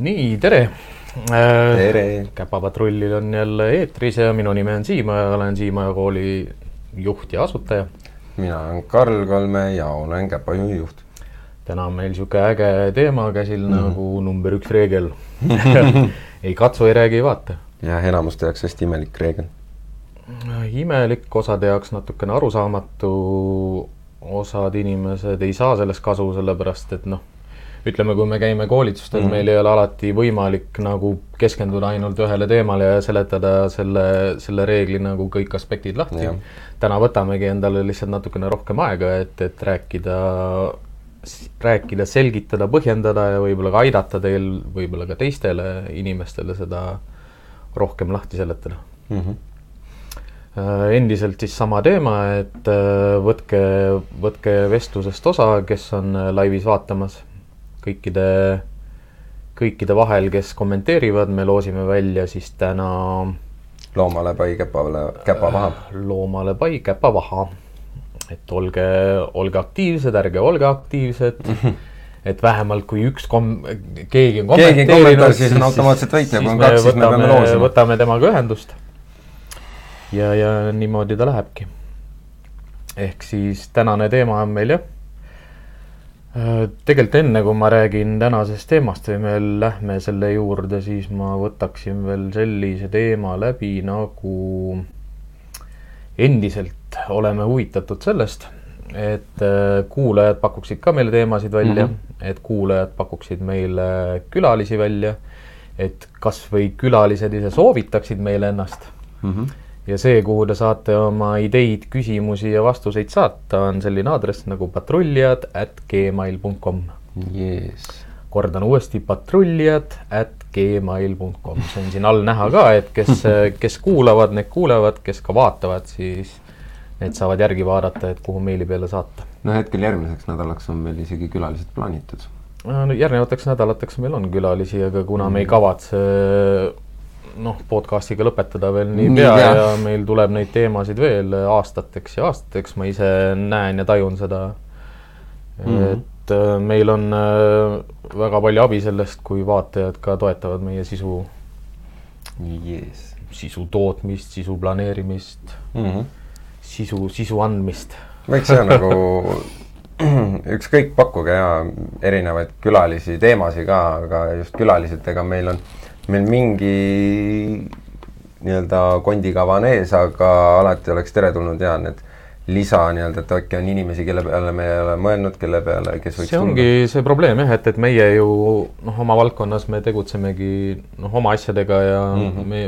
nii, tere! tere! käpapatrullil on jälle eetris ja minu nimi on Siim ja olen Siimaja kooli juht ja asutaja. mina olen Karl Kalme ja olen Käpajuhi juht. täna on meil niisugune äge teema käsil mm nagu number üks reegel ei katsu, ei räägi, ei vaata. ja enamuste jaoks hästi imelik reegel. imelik, osade jaoks natukene arusaamatu, osad inimesed ei saa sellest kasu, sellepärast et noh ütleme, kui me käime koolitustel mm, -hmm. meil ei ole alati võimalik nagu keskenduda ainult ühele teemale ja seletada selle, selle reegli nagu kõik aspektid lahti. täna võtamegi endale lihtsalt natukene rohkem aega, et, et rääkida, rääkida, selgitada, põhjendada ja võib-olla ka aidata teil, võib-olla ka teistele inimestele seda rohkem lahti seletada mm. -hmm endiselt siis sama teema, et äh, võtke, võtke vestlusest osa, kes on äh, laivis vaatamas kõikide, kõikide vahel, kes kommenteerivad, me loosime välja siis täna loomale pai, käpale, käpa vaha. loomale pai, käpa vaha. et olge, olge aktiivsed, ärge olge aktiivsed et vähemalt kui üks kom-, keegi on kommentaar, siis on automaatselt võitja, kui on kaks, siis me peame loosima. võtame temaga ühendust. ja, ja niimoodi ta lähebki. ehk siis tänane teema on meil jah Äh, tegelikult enne, kui ma räägin tänasest teemast või me lähme selle juurde, siis ma võtaksin veel sellise teema läbi, nagu endiselt oleme huvitatud sellest, et äh, kuulajad pakuksid ka meile teemasid välja mm, -hmm. et kuulajad pakuksid meile külalisi välja, et kas või külalised ise soovitaksid meile ennast mm. -hmm ja see, kuhu te saate oma ideid, küsimusi ja vastuseid saata, on selline aadress nagu patrullijad at gmail .com yes.. kordan uuesti, patrullijad at gmail .com, see on siin all näha ka, et kes, kes kuulavad, need kuulevad, kes ka vaatavad, siis need saavad järgi vaadata, et kuhu meili peale saata. no hetkel järgmiseks nädalaks on meil isegi külalised plaanitud. no järgnevateks nädalateks meil on külalisi, aga kuna mm. me ei kavatse noh, podcast'iga lõpetada veel niipea ja. ja meil tuleb neid teemasid veel aastateks ja aastateks, ma ise näen ja tajun seda mm. -hmm. et äh, meil on äh, väga palju abi sellest, kui vaatajad ka toetavad meie sisu yes., sisu tootmist, sisu planeerimist mm, -hmm. sisu, sisu andmist. võiks see nagu ükskõik, pakkuge ja erinevaid külalisi, teemasid ka, aga just külalisetega meil on meil mingi nii-öelda kondikava on ees, aga alati oleks teretulnud ja need lisa nii-öelda, et äkki on inimesi, kelle peale me ei ole mõelnud, kelle peale, kes võiks see ongi tulla. see probleem jah, et, et meie ju noh, oma valdkonnas me tegutsemegi noh, oma asjadega ja mm -hmm. me,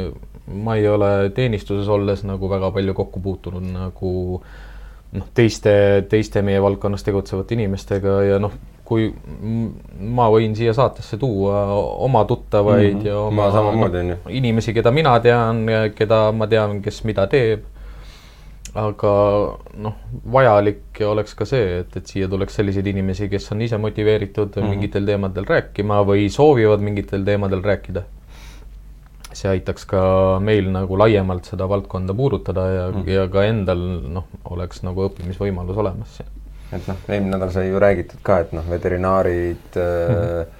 ma ei ole teenistuses olles nagu väga palju kokku puutunud nagu noh, teiste, teiste meie valdkonnas tegutsevate inimestega ja noh, kui ma võin siia saatesse tuua oma tuttavaid mm -hmm. ja oma samamoodi, inimesi, keda mina tean, keda ma tean, kes mida teeb. aga noh, vajalik oleks ka see, et, et siia tuleks selliseid inimesi, kes on ise motiveeritud mm -hmm. mingitel teemadel rääkima või soovivad mingitel teemadel rääkida. see aitaks ka meil nagu laiemalt seda valdkonda puudutada ja mm, -hmm. ja ka endal noh, oleks nagu õppimisvõimalus olemas et noh, eelmine nädal sai ju räägitud ka, et noh, veterinaarid mm, -hmm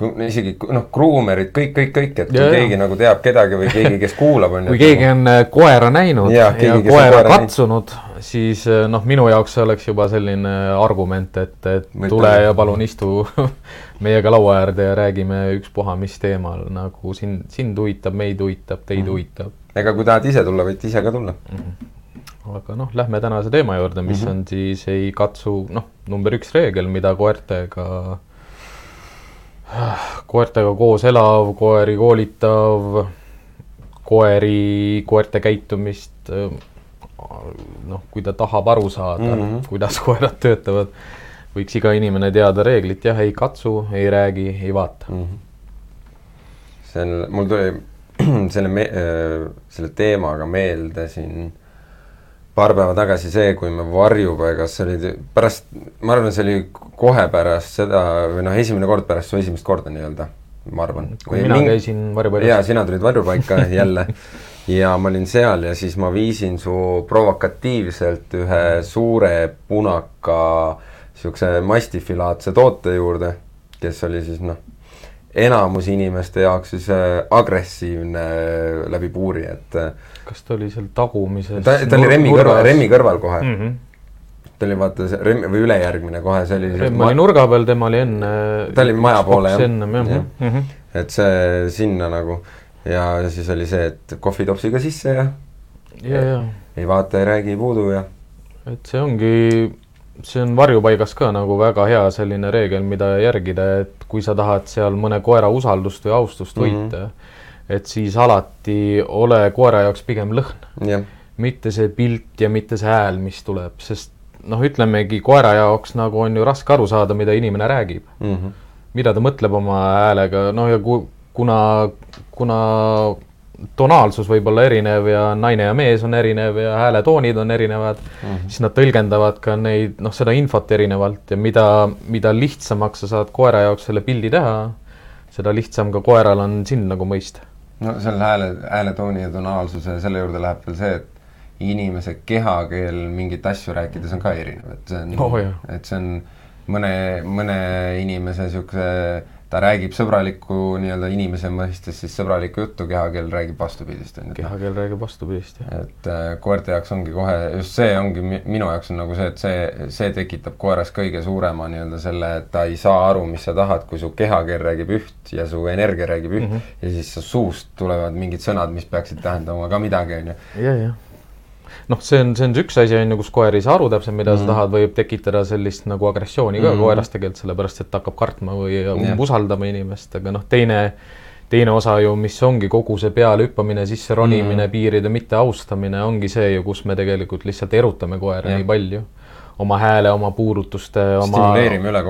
isegi noh, kruumerid, kõik, kõik, kõik, et kui ja, keegi ja. nagu teab kedagi või keegi, kes kuulab, on ju. kui keegi on äh, koera näinud ja, keegi, ja koera katsunud, siis äh, noh, minu jaoks see oleks juba selline argument, et, et Mõtle. tule ja palun istu meiega laua äärde ja räägime ükspuha mis teemal, nagu sind, sind huvitab, meid huvitab, teid mm -hmm. huvitab. ega kui tahad ise tulla, võite ise ka tulla mm. -hmm aga noh, lähme tänase teema juurde, mis mm -hmm. on siis ei katsu, noh, number üks reegel, mida koertega, koertega koos elav, koeri koolitav, koeri, koerte käitumist, noh, kui ta tahab aru saada mm, -hmm. kuidas koerad töötavad, võiks iga inimene teada reeglit, jah, ei katsu, ei räägi, ei vaata mm. -hmm. on, mul tuli selle me-, selle teemaga meelde siin paar päeva tagasi see, kui me varjupaigas, see oli pärast, ma arvan, see oli kohe pärast seda või noh, esimene kord pärast su esimest korda nii-öelda, ma arvan. kui mina mingi... käisin varjupaigas. jaa, sina tulid varjupaika jälle ja ma olin seal ja siis ma viisin su provokatiivselt ühe suure punaka niisuguse mastifilaadse toote juurde, kes oli siis noh, enamus inimeste jaoks siis äh, agressiivne läbi puuri, et kas ta oli seal tagumises ta, ta oli Remmi kõrval, Remmi kõrval kohe mm. -hmm ta oli vaata see Remm või ülejärgmine kohe, see oli Remm oli nurga peal, tema oli enne ta oli maja poole jah. ennem jah ja. mm. -hmm. et see sinna nagu ja siis oli see, et kohvitopsiga sisse ja ja, ja ei vaata, ei räägi, ei puudu ja et see ongi, see on varjupaigas ka nagu väga hea selline reegel, mida järgida, et kui sa tahad seal mõne koera usaldust või austust võita mm, -hmm. Et siis alati ole koera jaoks pigem lõhn yeah.. mitte see pilt ja mitte see hääl, mis tuleb, sest noh, ütlemegi koera jaoks nagu on ju raske aru saada, mida inimene räägib mm. -hmm. mida ta mõtleb oma häälega, no ja ku-, kuna, kuna tonaalsus võib olla erinev ja naine ja mees on erinev ja hääletoonid on erinevad mm, -hmm. siis nad tõlgendavad ka neid, noh, seda infot erinevalt ja mida, mida lihtsamaks sa saad koera jaoks selle pildi teha, seda lihtsam ka koeral on sind nagu mõista. No selle hääle, hääletooni ja tonaalsuse, selle juurde läheb veel see, et inimese kehakeel mingit asju rääkides on ka erinev, et see on oh,, et see on mõne, mõne inimese niisuguse, ta räägib sõbralikku nii-öelda inimese mõistes siis sõbralikku juttu, kehakeel räägib vastupidist, on ju. kehakeel räägib vastupidist, jah. et äh, koerte jaoks ongi kohe, just see ongi minu jaoks on nagu see, et see, see tekitab koeras kõige suurema nii-öelda selle, et ta ei saa aru, mis sa tahad, kui su kehakeel räägib üht ja su energia räägib üht mm -hmm. ja siis su suust tulevad mingid sõnad, mis peaksid tähendama ka midagi, on ju. jah, jah noh, see on, see on üks asi, on ju, kus koer ei saa aru täpselt, mida mm -hmm. sa mhm. tahad, võib tekitada sellist nagu agressiooni ka mm -hmm. koeras tegelikult, sellepärast et ta hakkab kartma või umbusaldama yeah. inimest, aga noh, teine, teine osa ju, mis ongi kogu see peale hüppamine, sisse ronimine mm, -hmm. piiride mitteaustamine, ongi see ju, kus me tegelikult lihtsalt erutame koera yeah. nii palju oma hääle, oma puudutuste, oma,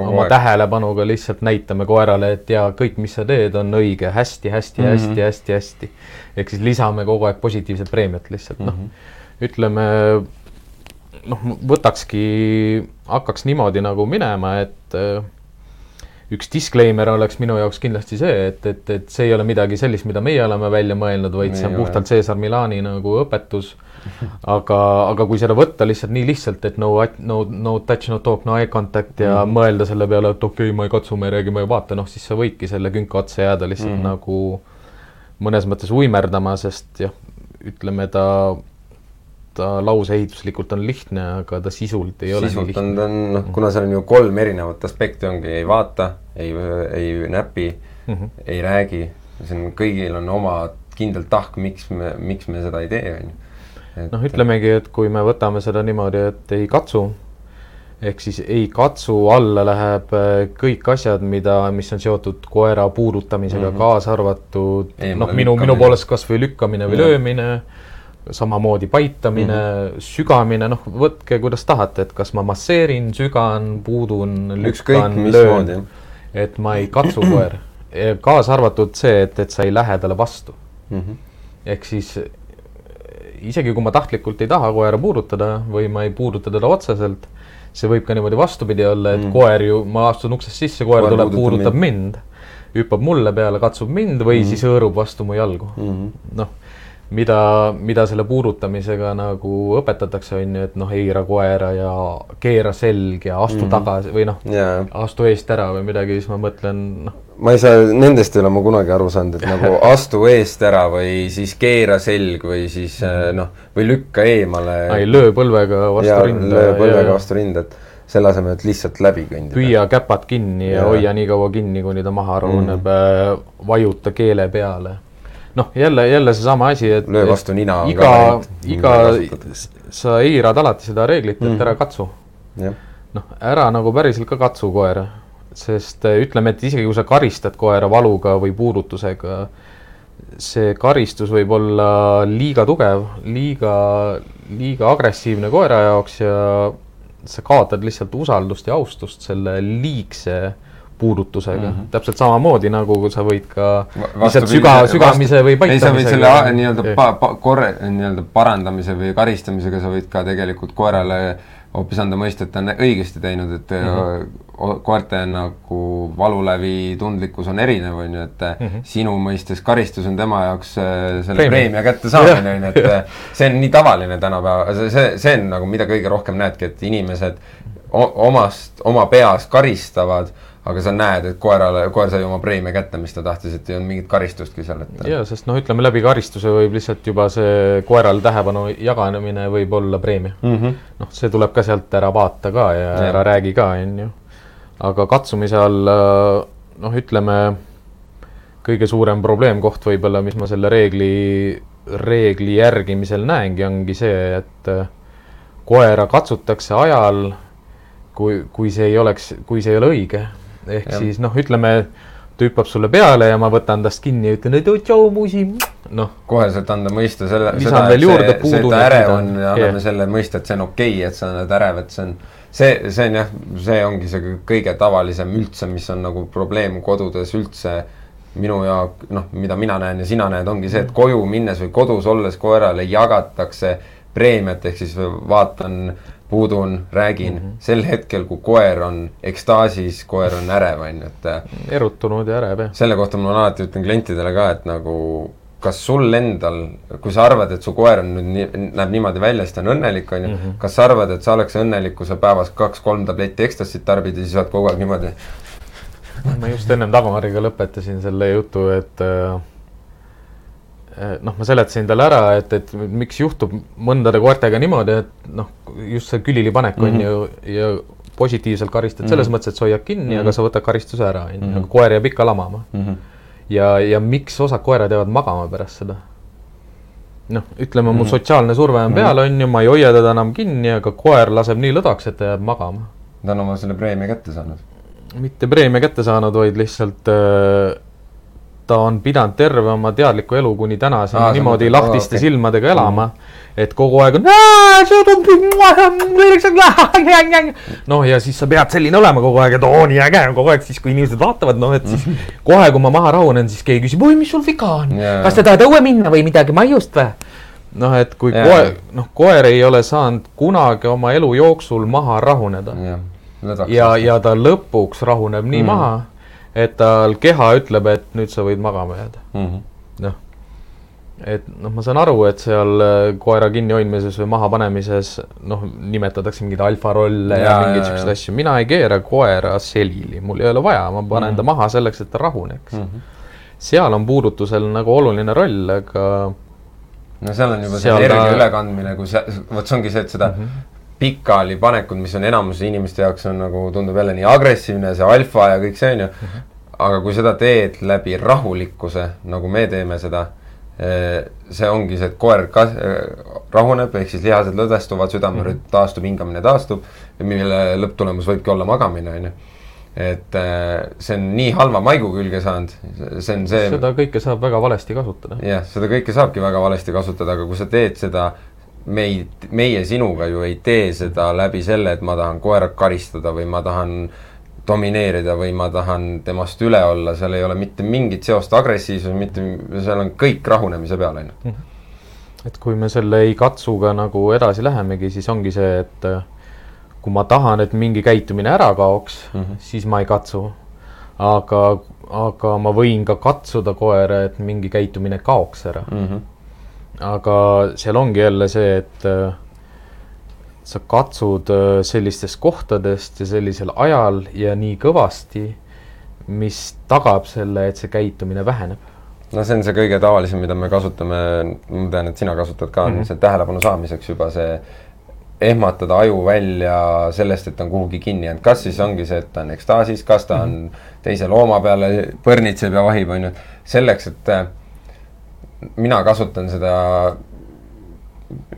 oma tähelepanuga lihtsalt näitame koerale, et jaa, kõik, mis sa teed, on õige hästi, hästi, hästi, hästi, hästi, hästi. ehk siis lisame kogu aeg positiivset preemiat lihtsalt mm, -hmm. noh mhm ütleme noh, võtakski, hakkaks niimoodi nagu minema, et äh, üks disclaimer oleks minu jaoks kindlasti see, et, et, et see ei ole midagi sellist, mida meie oleme välja mõelnud, vaid see on puhtalt Cesar Milani nagu õpetus. aga, aga kui seda võtta lihtsalt nii lihtsalt, et no, no, no touch, no talk, no eye contact ja mm. mõelda selle peale, et okei okay,, ma ei katsu, ma ei räägi, ma ei vaata, noh, siis sa võidki selle künka otsa jääda lihtsalt mm. nagu mõnes mõttes uimerdama, sest jah, ütleme ta ta lauseehituslikult on lihtne, aga ta sisult ei ole sisult on ta on, noh, kuna seal on ju kolm erinevat aspekti, ongi ei vaata, ei, ei näpi mm, -hmm. ei räägi, see on, kõigil on oma kindel tahk, miks me, miks me seda ei tee, on ju. noh, ütlemegi, et kui me võtame seda niimoodi, et ei katsu, ehk siis ei katsu alla läheb äh, kõik asjad, mida, mis on seotud koera puudutamisega mm, -hmm. kaasa arvatud noh, minu, minu poolest kas või lükkamine või mm -hmm. löömine samamoodi paitamine mm, -hmm. sügamine, noh, võtke kuidas tahate, et kas ma masseerin, sügan, puudun, lükkan, löön, et ma ei katsu koer. kaasa arvatud see, et, et sa ei lähe talle vastu mm. -hmm. ehk siis isegi kui ma tahtlikult ei taha koera puudutada või ma ei puuduta teda otseselt, see võib ka niimoodi vastupidi olla, et mm. koer ju, ma astun uksest sisse, koer tuleb, puudutab mind, mind, hüppab mulle peale, katsub mind või mm. siis hõõrub vastu mu jalgu mm -hmm.. noh mida, mida selle puudutamisega nagu õpetatakse, on ju, et noh, eira koera ja keera selg ja astu mm -hmm. tagasi või noh yeah., astu eest ära või midagi, siis ma mõtlen, noh. ma ei saa, nendest ei ole ma kunagi aru saanud, et nagu astu eest ära või siis keera selg või siis mm -hmm. noh, või lükka eemale. ei, löö põlvega vastu ja, rinda. löö põlvega ja, vastu rinda, et selle asemel, et lihtsalt läbi kõndida. püüa käpad kinni ja, ja hoia nii kaua kinni, kuni ta maha rahuneb mm, -hmm. vajuta keele peale noh, jälle, jälle seesama asi, et löö vastu nina. iga, iga, sa eirad alati seda reeglit, et mm. ära katsu. noh, ära nagu päriselt ka katsu koera, sest eh, ütleme, et isegi kui sa karistad koera valuga või puudutusega, see karistus võib olla liiga tugev, liiga, liiga agressiivne koera jaoks ja sa kaotad lihtsalt usaldust ja austust selle liigse äh, puudutusega mm, -hmm. täpselt samamoodi nagu sa võid ka lihtsalt süga, sügamise või paitamisega. ei, sa võid selle nii-öelda pa-, pa-, korre-, nii-öelda parandamise või karistamisega sa võid ka tegelikult koerale hoopis anda mõista, et ta on õigesti teinud, et mm -hmm. koerte nagu valulävi tundlikkus on erinev, on ju, et mm -hmm. sinu mõistes karistus on tema jaoks äh, selle Preemia, preemia kättesaamine, on ju, et äh, see on nii tavaline tänapäeval, see, see, see on nagu, mida kõige rohkem näedki, et inimesed omast, oma peas karistavad aga sa näed, et koerale, koer sai oma preemia kätte, mis ta tahtis, et ei olnud mingit karistustki seal, et jaa, sest noh, ütleme läbi karistuse võib lihtsalt juba see koerale tähelepanu jagamine võib olla preemia mm. -hmm. noh, see tuleb ka sealt ära vaata ka ja, ja. ära räägi ka, on ju. aga katsumise all noh, ütleme kõige suurem probleemkoht võib-olla, mis ma selle reegli, reegli järgimisel näengi, ongi see, et koera katsutakse ajal, kui, kui see ei oleks, kui see ei ole õige ehk ja. siis noh, ütleme, ta hüppab sulle peale ja ma võtan tast kinni ja ütlen, et tšau, musi, noh. koheselt anda mõista selle, seda, et see, see, et ta ärev on ja anname selle mõista, et see on okei okay,, et sa oled ärev, et see on see, see on jah, see ongi see kõige tavalisem üldse, mis on nagu probleem kodudes üldse minu jaoks, noh, mida mina näen ja sina näed, ongi see, et koju minnes või kodus olles koerale jagatakse preemiat, ehk siis vaatan puudun, räägin mm, -hmm. sel hetkel, kui koer on ekstaasis, koer on ärev, on ju, et äh, erutunud ja ärev, jah. selle kohta ma alati ütlen klientidele ka, et nagu kas sul endal, kui sa arvad, et su koer on nüüd nii, näeb niimoodi välja, siis ta on õnnelik, on ju, mhm. kas sa arvad, et sa oleks õnnelik, kui sa päevas kaks-kolm tabletti ekstasit tarbid ja siis oled kogu aeg niimoodi? ma just ennem Dagmariga lõpetasin selle jutu, et äh, noh, ma seletasin talle ära, et, et miks juhtub mõndade koertega niimoodi, et noh, just see külili panek on mm -hmm. ju ja positiivselt karistad mm -hmm. selles mõttes, et sa hoiad kinni mm, -hmm. aga sa võtad karistuse ära, on ju, aga koer jääb ikka lamama mm. -hmm. ja, ja miks osad koerad jäävad magama pärast seda? noh, ütleme mm, -hmm. mu mhm. sotsiaalne surve on peal, on ju, ma ei hoia teda enam kinni, aga koer laseb nii lõdvaks, et ta jääb magama. ta on oma selle preemia kätte saanud? mitte preemia kätte saanud, vaid lihtsalt äh, ta on pidanud terve oma teadliku elu kuni tänaseni Aa, niimoodi mõtled, lahtiste okay. silmadega elama mm., et kogu aeg on noh, ja siis sa pead selline olema kogu aeg, et oo nii äge on kogu aeg, siis kui inimesed vaatavad, noh, et siis kohe, kui ma maha rahunen, siis keegi küsib, oi, mis sul viga on yeah., kas sa tahad õue minna või midagi maiust või? noh, et kui yeah. koer, noh, koer ei ole saanud kunagi oma elu jooksul maha rahuneda yeah. ja, ja ta lõpuks rahuneb nii mm. maha et tal keha ütleb, et nüüd sa võid magama jääda mm -hmm.. noh, et noh, ma saan aru, et seal äh, koera kinnihoidmises või mahapanemises noh, nimetatakse mingeid alfarolle ja, ja mingeid siukseid asju, mina ei keera koera selili, mul ei ole vaja, ma panen mm -hmm. ta maha selleks, et ta rahuneks mm. -hmm. seal on puudutusel nagu oluline roll, aga no seal on juba see energia ta... ülekandmine, kui see, vot see ongi see, et seda mm -hmm pikali panekud, mis on enamuse inimeste jaoks on nagu tundub jälle nii agressiivne, see alfa ja kõik see on ju. -hmm. aga kui seda teed läbi rahulikkuse, nagu me teeme seda, eh, see ongi see, et koer kas-, rahuneb, ehk siis lihased lõdvestuvad, südamerütm mm -hmm. taastub, hingamine taastub, mille lõpptulemus võibki olla magamine, on ju et eh, see on nii halva maigu külge saanud, see on see. seda kõike saab väga valesti kasutada. jah, seda kõike saabki väga valesti kasutada, aga kui sa teed seda meid, meie sinuga ju ei tee seda läbi selle, et ma tahan koera karistada või ma tahan domineerida või ma tahan temast üle olla, seal ei ole mitte mingit seost agressiivsus, mitte, seal on kõik rahunemise peal ainult. -hmm. et kui me selle ei katsuga nagu edasi lähemegi, siis ongi see, et äh, kui ma tahan, et mingi käitumine ära kaoks mm, -hmm. siis ma ei katsu. aga, aga ma võin ka katsuda koera, et mingi käitumine kaoks ära mm. -hmm aga seal ongi jälle see, et äh, sa katsud äh, sellistest kohtadest ja sellisel ajal ja nii kõvasti, mis tagab selle, et see käitumine väheneb. no see on see kõige tavalisem, mida me kasutame, ma tean, et sina kasutad ka mm, -hmm. see tähelepanu saamiseks juba see ehmatada aju välja sellest, et ta on kuhugi kinni jäänud, kas siis ongi see, et ta on ekstaasis, kas ta on -hmm. teise looma peale põrnitseb ja vahib, on ju, selleks, et äh, mina kasutan seda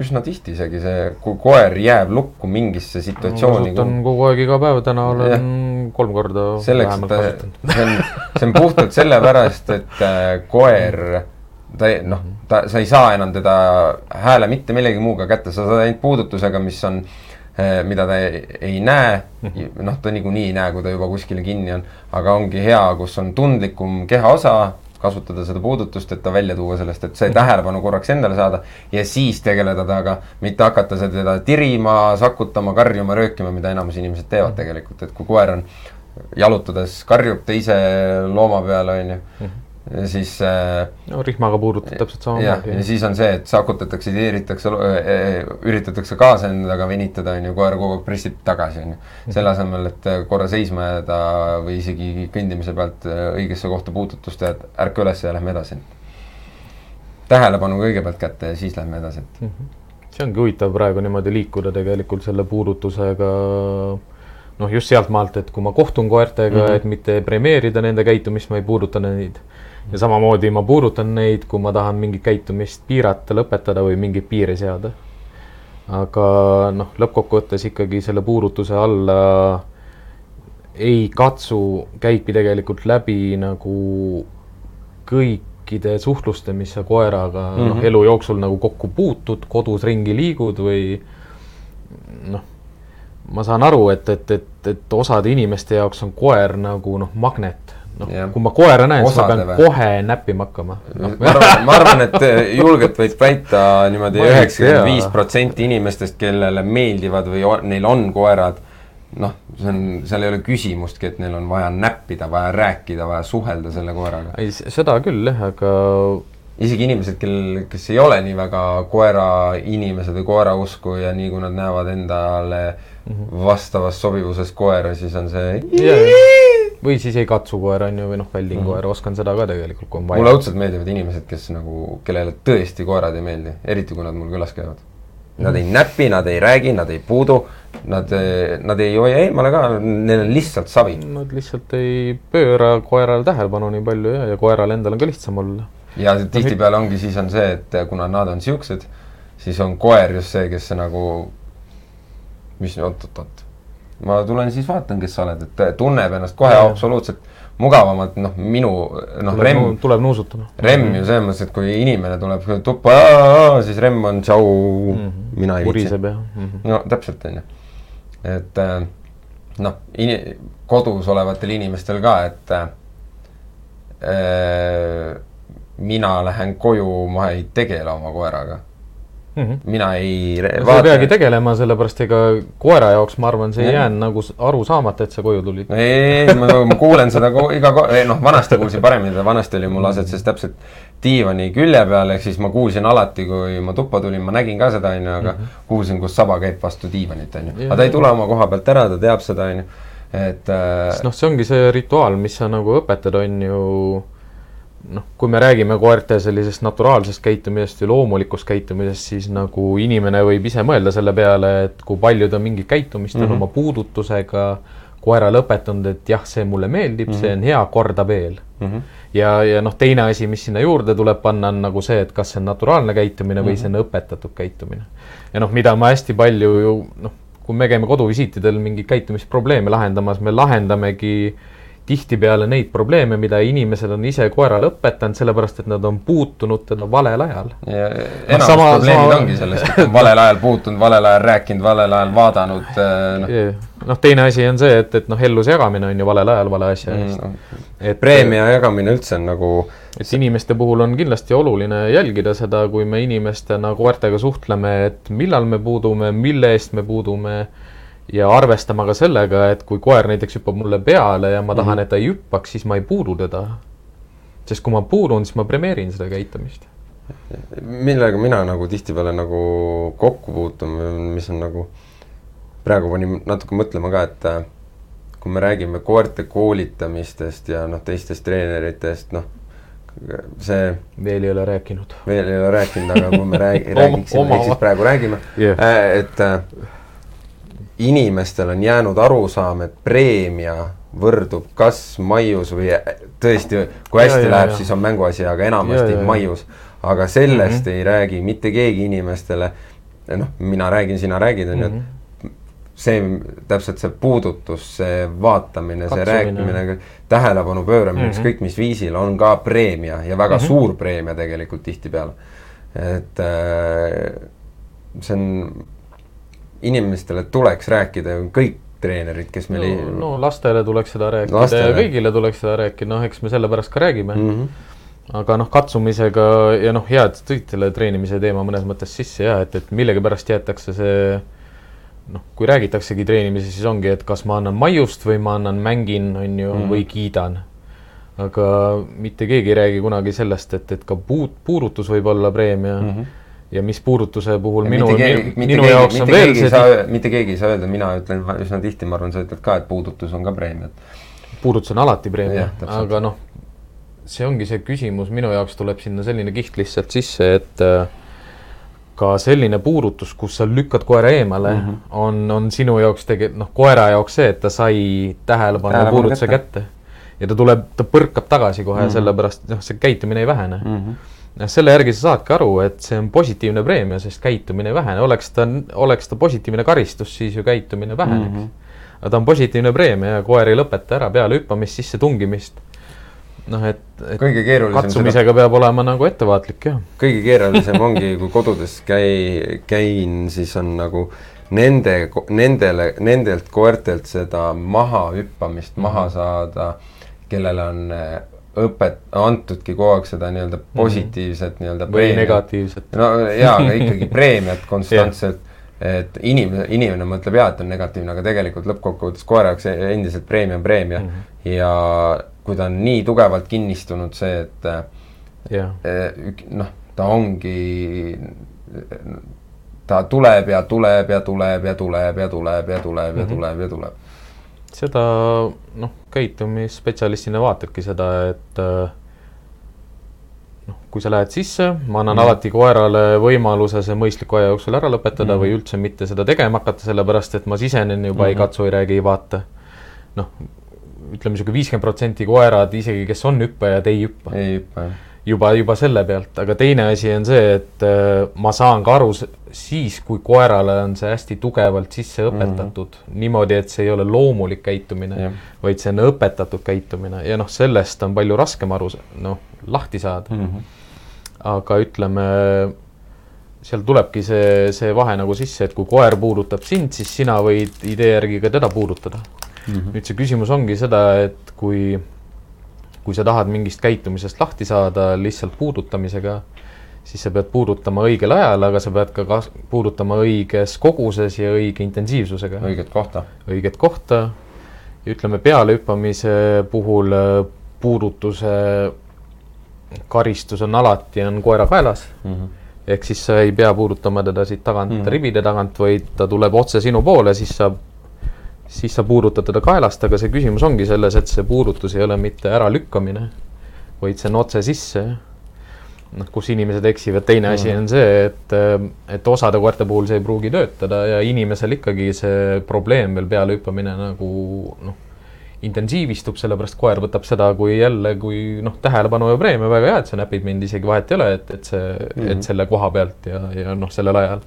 üsna tihti isegi see, kui koer jääb lukku mingisse situatsiooni. kasutan kogu aeg iga päev, täna olen ja. kolm korda selleks, et ta, see on, see on puhtalt sellepärast, et äh, koer, ta noh, ta, sa ei saa enam teda hääle mitte millegi muuga kätte, sa saad ainult puudutusega, mis on äh, mida ta ei, ei näe, mhm. noh, ta niikuinii ei näe, kui ta juba kuskile kinni on, aga ongi hea, kus on tundlikum kehaosa, kasutada seda puudutust, et ta välja tuua sellest, et see tähelepanu korraks endale saada ja siis tegeleda temaga, mitte hakata teda tirima, sakutama, karjuma, röökima, mida enamus inimesed teevad tegelikult, et kui koer on jalutades karjub teise looma peale, on ju, mhm. Siis äh, no rihmaga puudutad täpselt samamoodi. ja siis on see, et sakutatakse, tiiritakse, üritatakse kaasa endaga venitada, on ju, koer kogu aeg pressib tagasi, on ju. selle asemel, et korra seisma jääda või isegi kõndimise pealt õigesse kohta puudutust et ärka üles ja lähme edasi. tähelepanu kõigepealt kätte ja siis lähme edasi, et mm. -hmm. see ongi huvitav praegu niimoodi liikuda tegelikult selle puudutusega noh, just sealtmaalt, et kui ma kohtun koertega mm, -hmm. et mitte premeerida nende käitumist, ma ei puuduta neid ja samamoodi ma puudutan neid, kui ma tahan mingit käitumist piirata, lõpetada või mingeid piire seada. aga noh, lõppkokkuvõttes ikkagi selle puudutuse alla ei katsu, käibki tegelikult läbi nagu kõikide suhtluste, mis sa koeraga mm -hmm. noh, mhm. elu jooksul nagu kokku puutud, kodus ringi liigud või noh, ma saan aru, et, et, et, et osade inimeste jaoks on koer nagu noh, magnet noh, kui ma koera näen, siis ma pean või? kohe näppima hakkama no.. ma arvan, ma arvan, et eh, julgelt võid väita niimoodi üheksakümmend viis protsenti inimestest, kellele meeldivad või on, neil on koerad, noh, see on, seal ei ole küsimustki, et neil on vaja näppida, vaja rääkida, vaja suhelda selle koeraga. ei, seda küll jah, aga isegi inimesed, kel, kes ei ole nii väga koera inimesed või koera usku ja nii kui nad näevad endale -hmm. vastavas sobivuses koera, siis on see yeah või siis ei katsu koera, on ju, või noh, väldin mm -hmm. koera, oskan seda ka tegelikult, kui on vaja. mulle õudselt meeldivad inimesed, kes nagu, kellele tõesti koerad ei meeldi, eriti kui nad mul külas käivad. Nad ei näpi, nad ei räägi, nad ei puudu, nad, nad ei hoia eemale ka, neil on lihtsalt savi. Nad lihtsalt ei pööra koerale tähelepanu nii palju ja, ja koeral endal on ka lihtsam olla. ja tihtipeale ongi, siis on see, et kuna nad on siuksed, siis on koer just see, kes nagu, mis oot-oot-oot ma tulen siis vaatan, kes sa oled, et tunneb ennast kohe ja. absoluutselt mugavamalt, noh, minu, noh, Remm tuleb nuusutama. Remm ju selles mõttes, et kui inimene tuleb tuppa, siis Remm on tšau mm, -hmm. mina ei viitsi. puriseb jah mm. -hmm. no täpselt, on ju. et äh, noh, kodus olevatel inimestel ka, et äh, mina lähen koju, ma ei tegele oma koeraga Mm -hmm. mina ei vaata. sa peagi tegelema, sellepärast ega koera jaoks, ma arvan, see ei jäänud nagu aru saamata, et sa koju tulid. ei, ma, ma kuulen seda iga, noh, vanasti kuulsin paremini, vanasti oli mul asetses täpselt diivani külje peal, ehk siis ma kuulsin alati, kui ma tuppa tulin, ma nägin ka seda, onju, aga mm -hmm. kuulsin, kus saba käib vastu diivanit, onju. aga ta ei tule oma koha pealt ära, ta teab seda, onju, et äh.... noh, see ongi see rituaal, mis sa nagu õpetad, on ju noh, kui me räägime koerte sellisest naturaalsest käitumisest ja loomulikust käitumisest, siis nagu inimene võib ise mõelda selle peale, et kui palju ta mingit käitumist mm -hmm. on mhm. oma puudutusega koerale õpetanud, et jah, see mulle meeldib mm, -hmm. see on hea, korda veel mm. -hmm. ja, ja noh, teine asi, mis sinna juurde tuleb panna, on nagu see, et kas see on naturaalne käitumine mm -hmm. või see on mhm. õpetatud käitumine. ja noh, mida ma hästi palju ju noh, kui me käime koduvisiitidel mingeid käitumisprobleeme lahendamas, me lahendamegi äh, tihtipeale neid probleeme, mida inimesed on ise koerale õpetanud, sellepärast et nad on puutunud teda valel ajal. ja enamus no, probleemid sama... ongi sellest, et on valel ajal puutunud, valel ajal rääkinud, valel ajal vaadanud, äh, noh. noh, teine asi on see, et, et noh, elluse jagamine on ju valel ajal vale asja eest mm, no.. et preemia jagamine üldse on nagu et inimeste puhul on kindlasti oluline jälgida seda, kui me inimestena koertega suhtleme, et millal me puudume, mille eest me puudume ja arvestama ka sellega, et kui koer näiteks hüppab mulle peale ja ma tahan mm, -hmm. et ta ei hüppaks, siis ma ei puudu teda. sest kui ma puudun, siis ma premeerin seda käitumist. millega mina nagu tihtipeale nagu kokku puutun, mis on nagu, praegu panin natuke mõtlema ka, et äh, kui me räägime koerte koolitamistest ja noh, teistest treeneritest, noh, see veel ei ole rääkinud. veel ei ole rääkinud, aga kui me räägi, räägiksime, ehk siis praegu räägime yeah., äh, et äh, inimestel on jäänud arusaam, et preemia võrdub kas maius või tõesti, kui hästi ja, ja, läheb, siis on mänguasi, aga enamasti ja, ja, maius. aga sellest mm -hmm. ei räägi mitte keegi inimestele, noh, mina räägin, sina räägid, on ju, et mhm. see, täpselt see puudutus, see vaatamine, see rääkimine, tähelepanu pööramine mm, -hmm. ükskõik mis viisil, on ka preemia ja väga mm -hmm. suur preemia tegelikult tihtipeale. et äh, see on inimestele tuleks rääkida, kõik treenerid, kes meil no, ei no lastele tuleks seda rääkida lastele. ja kõigile tuleks seda rääkida, noh, eks me sellepärast ka räägime mm. -hmm. aga noh, katsumisega ja noh, hea, et tõid selle treenimise teema mõnes mõttes sisse ja et, et millegipärast jäetakse see noh, kui räägitaksegi treenimisest, siis ongi, et kas ma annan maiust või ma annan mängin, on ju mm, -hmm. või kiidan. aga mitte keegi ei räägi kunagi sellest, et, et ka puut-, puurutus võib olla preemia mm. -hmm ja mis puurutuse puhul ja minu, minu, minu jaoks on veel see saa, mitte keegi ei saa öelda, mina ütlen üsna tihti, ma arvan, sa ütled ka, et puudutus on ka preemia. puudutus on alati preemia, aga noh, see ongi see küsimus, minu jaoks tuleb sinna selline kiht lihtsalt sisse, et äh, ka selline puurutus, kus sa lükkad koera eemale mm, -hmm. on, on sinu jaoks tege-, noh, koera jaoks see, et ta sai tähelepanu puurutuse kätte. kätte. ja ta tuleb, ta põrkab tagasi kohe mm -hmm. sellepärast, noh, see käitumine ei vähene mm. -hmm noh, selle järgi sa saadki aru, et see on positiivne preemia, sest käitumine ei vähene, oleks ta, oleks ta positiivne karistus, siis ju käitumine väheneks mm. -hmm. aga ta on positiivne preemia ja koer ei lõpeta ära peale hüppamist, sisse tungimist noh, et, et kõige keerulisem katsumisega seda... peab olema nagu ettevaatlik, jah. kõige keerulisem ongi, kui kodudes käi-, käin, siis on nagu nende, nendele, nendelt koertelt seda mahahüppamist mm -hmm. maha saada, kellele on äh, õpet-, antudki kogu aeg seda nii-öelda mhm. positiivset mm -hmm. nii-öelda või negatiivset. no jaa, aga ikkagi preemiat konstantselt et inimene, inimene mõtleb jaa, et on negatiivne, aga tegelikult lõppkokkuvõttes koera jaoks endiselt preemia on preemia mm. -hmm. ja kui ta on nii tugevalt kinnistunud see, et yeah. Eh, noh, ta ongi, ta tuleb ja tuleb ja tuleb ja tuleb ja tuleb ja tuleb ja tuleb ja tuleb. Seda noh, käitumisspetsialistina vaatabki seda, et noh, kui sa lähed sisse, ma annan mm. alati koerale võimaluse see mõistliku aja jooksul ära lõpetada mm. või üldse mitte seda tegema hakata, sellepärast et ma sisenen juba mm, -hmm. ei katsu, ei räägi, ei vaata. noh ütleme niisugune viiskümmend protsenti koerad, isegi kes on hüppajad, ei hüppa. ei hüppa, jah. Juba, juba selle pealt, aga teine asi on see, et äh, ma saan ka aru siis, kui koerale on see hästi tugevalt sisse mhm. õpetatud mm -hmm. niimoodi, et see ei ole loomulik käitumine, vaid see on õpetatud käitumine ja noh, sellest on palju raskem aru, noh, lahti saada mm. -hmm. aga ütleme, seal tulebki see, see vahe nagu sisse, et kui koer puudutab sind, siis sina võid idee järgi ka teda puudutada mm. -hmm. nüüd see küsimus ongi seda, et kui, kui sa tahad mingist käitumisest lahti saada lihtsalt puudutamisega, siis sa pead puudutama õigel ajal, aga sa pead ka kas-, puudutama õiges koguses ja õige intensiivsusega. õiget kohta. õiget kohta ja ütleme, pealehüppamise puhul äh, puudutuse karistus on alati, on koera kaelas mm. -hmm ehk siis sa ei pea puudutama teda siit tagant mm -hmm. ribide tagant, vaid ta tuleb otse sinu poole, siis sa siis sa puudutad teda kaelast, aga see küsimus ongi selles, et see puudutus ei ole mitte äralükkamine, vaid see on otse sisse. noh, kus inimesed eksivad, teine asi on see, et, et osade koerte puhul see ei pruugi töötada ja inimesel ikkagi see probleem veel pealehüppamine nagu noh, intensiivistub, sellepärast koer võtab seda kui jälle, kui noh, tähelepanu ja preemia, väga hea, et sa näpid mind, isegi vahet ei ole, et, et see mm, -hmm. et mhm. selle koha pealt ja, ja noh, sellel ajal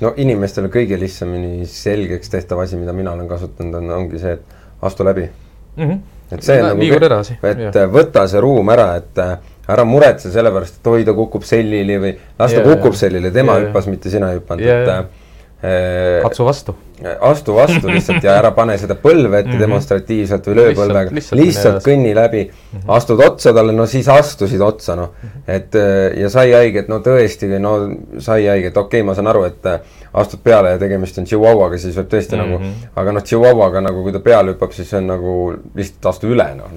no inimestele kõige lihtsamini selgeks tehtav asi, mida mina olen kasutanud, on, ongi see, et astu läbi mm. -hmm. et see on nagu, edasi, et ja. võta see ruum ära, et äh, ära muretse selle pärast, et oi, ta kukub sellili või las ta kukub sellili, tema hüppas, mitte sina ei hüpanud, et Äh, katsu vastu. Astu vastu lihtsalt ja ära pane seda põlve ette mm -hmm. demonstratiivselt või löö põlvega, lihtsalt, lihtsalt kõnni läbi mm, -hmm. astud otsa talle, no siis astusid otsa, noh. -hmm. et äh, ja sai haiget, no tõesti, no sai haiget, okei okay,, ma saan aru, et äh, astud peale ja tegemist on tšihuahuaga, siis võib tõesti mm -hmm. nagu, aga noh, tšihuahuaga nagu kui ta peale hüppab, siis see on nagu lihtsalt astu üle, noh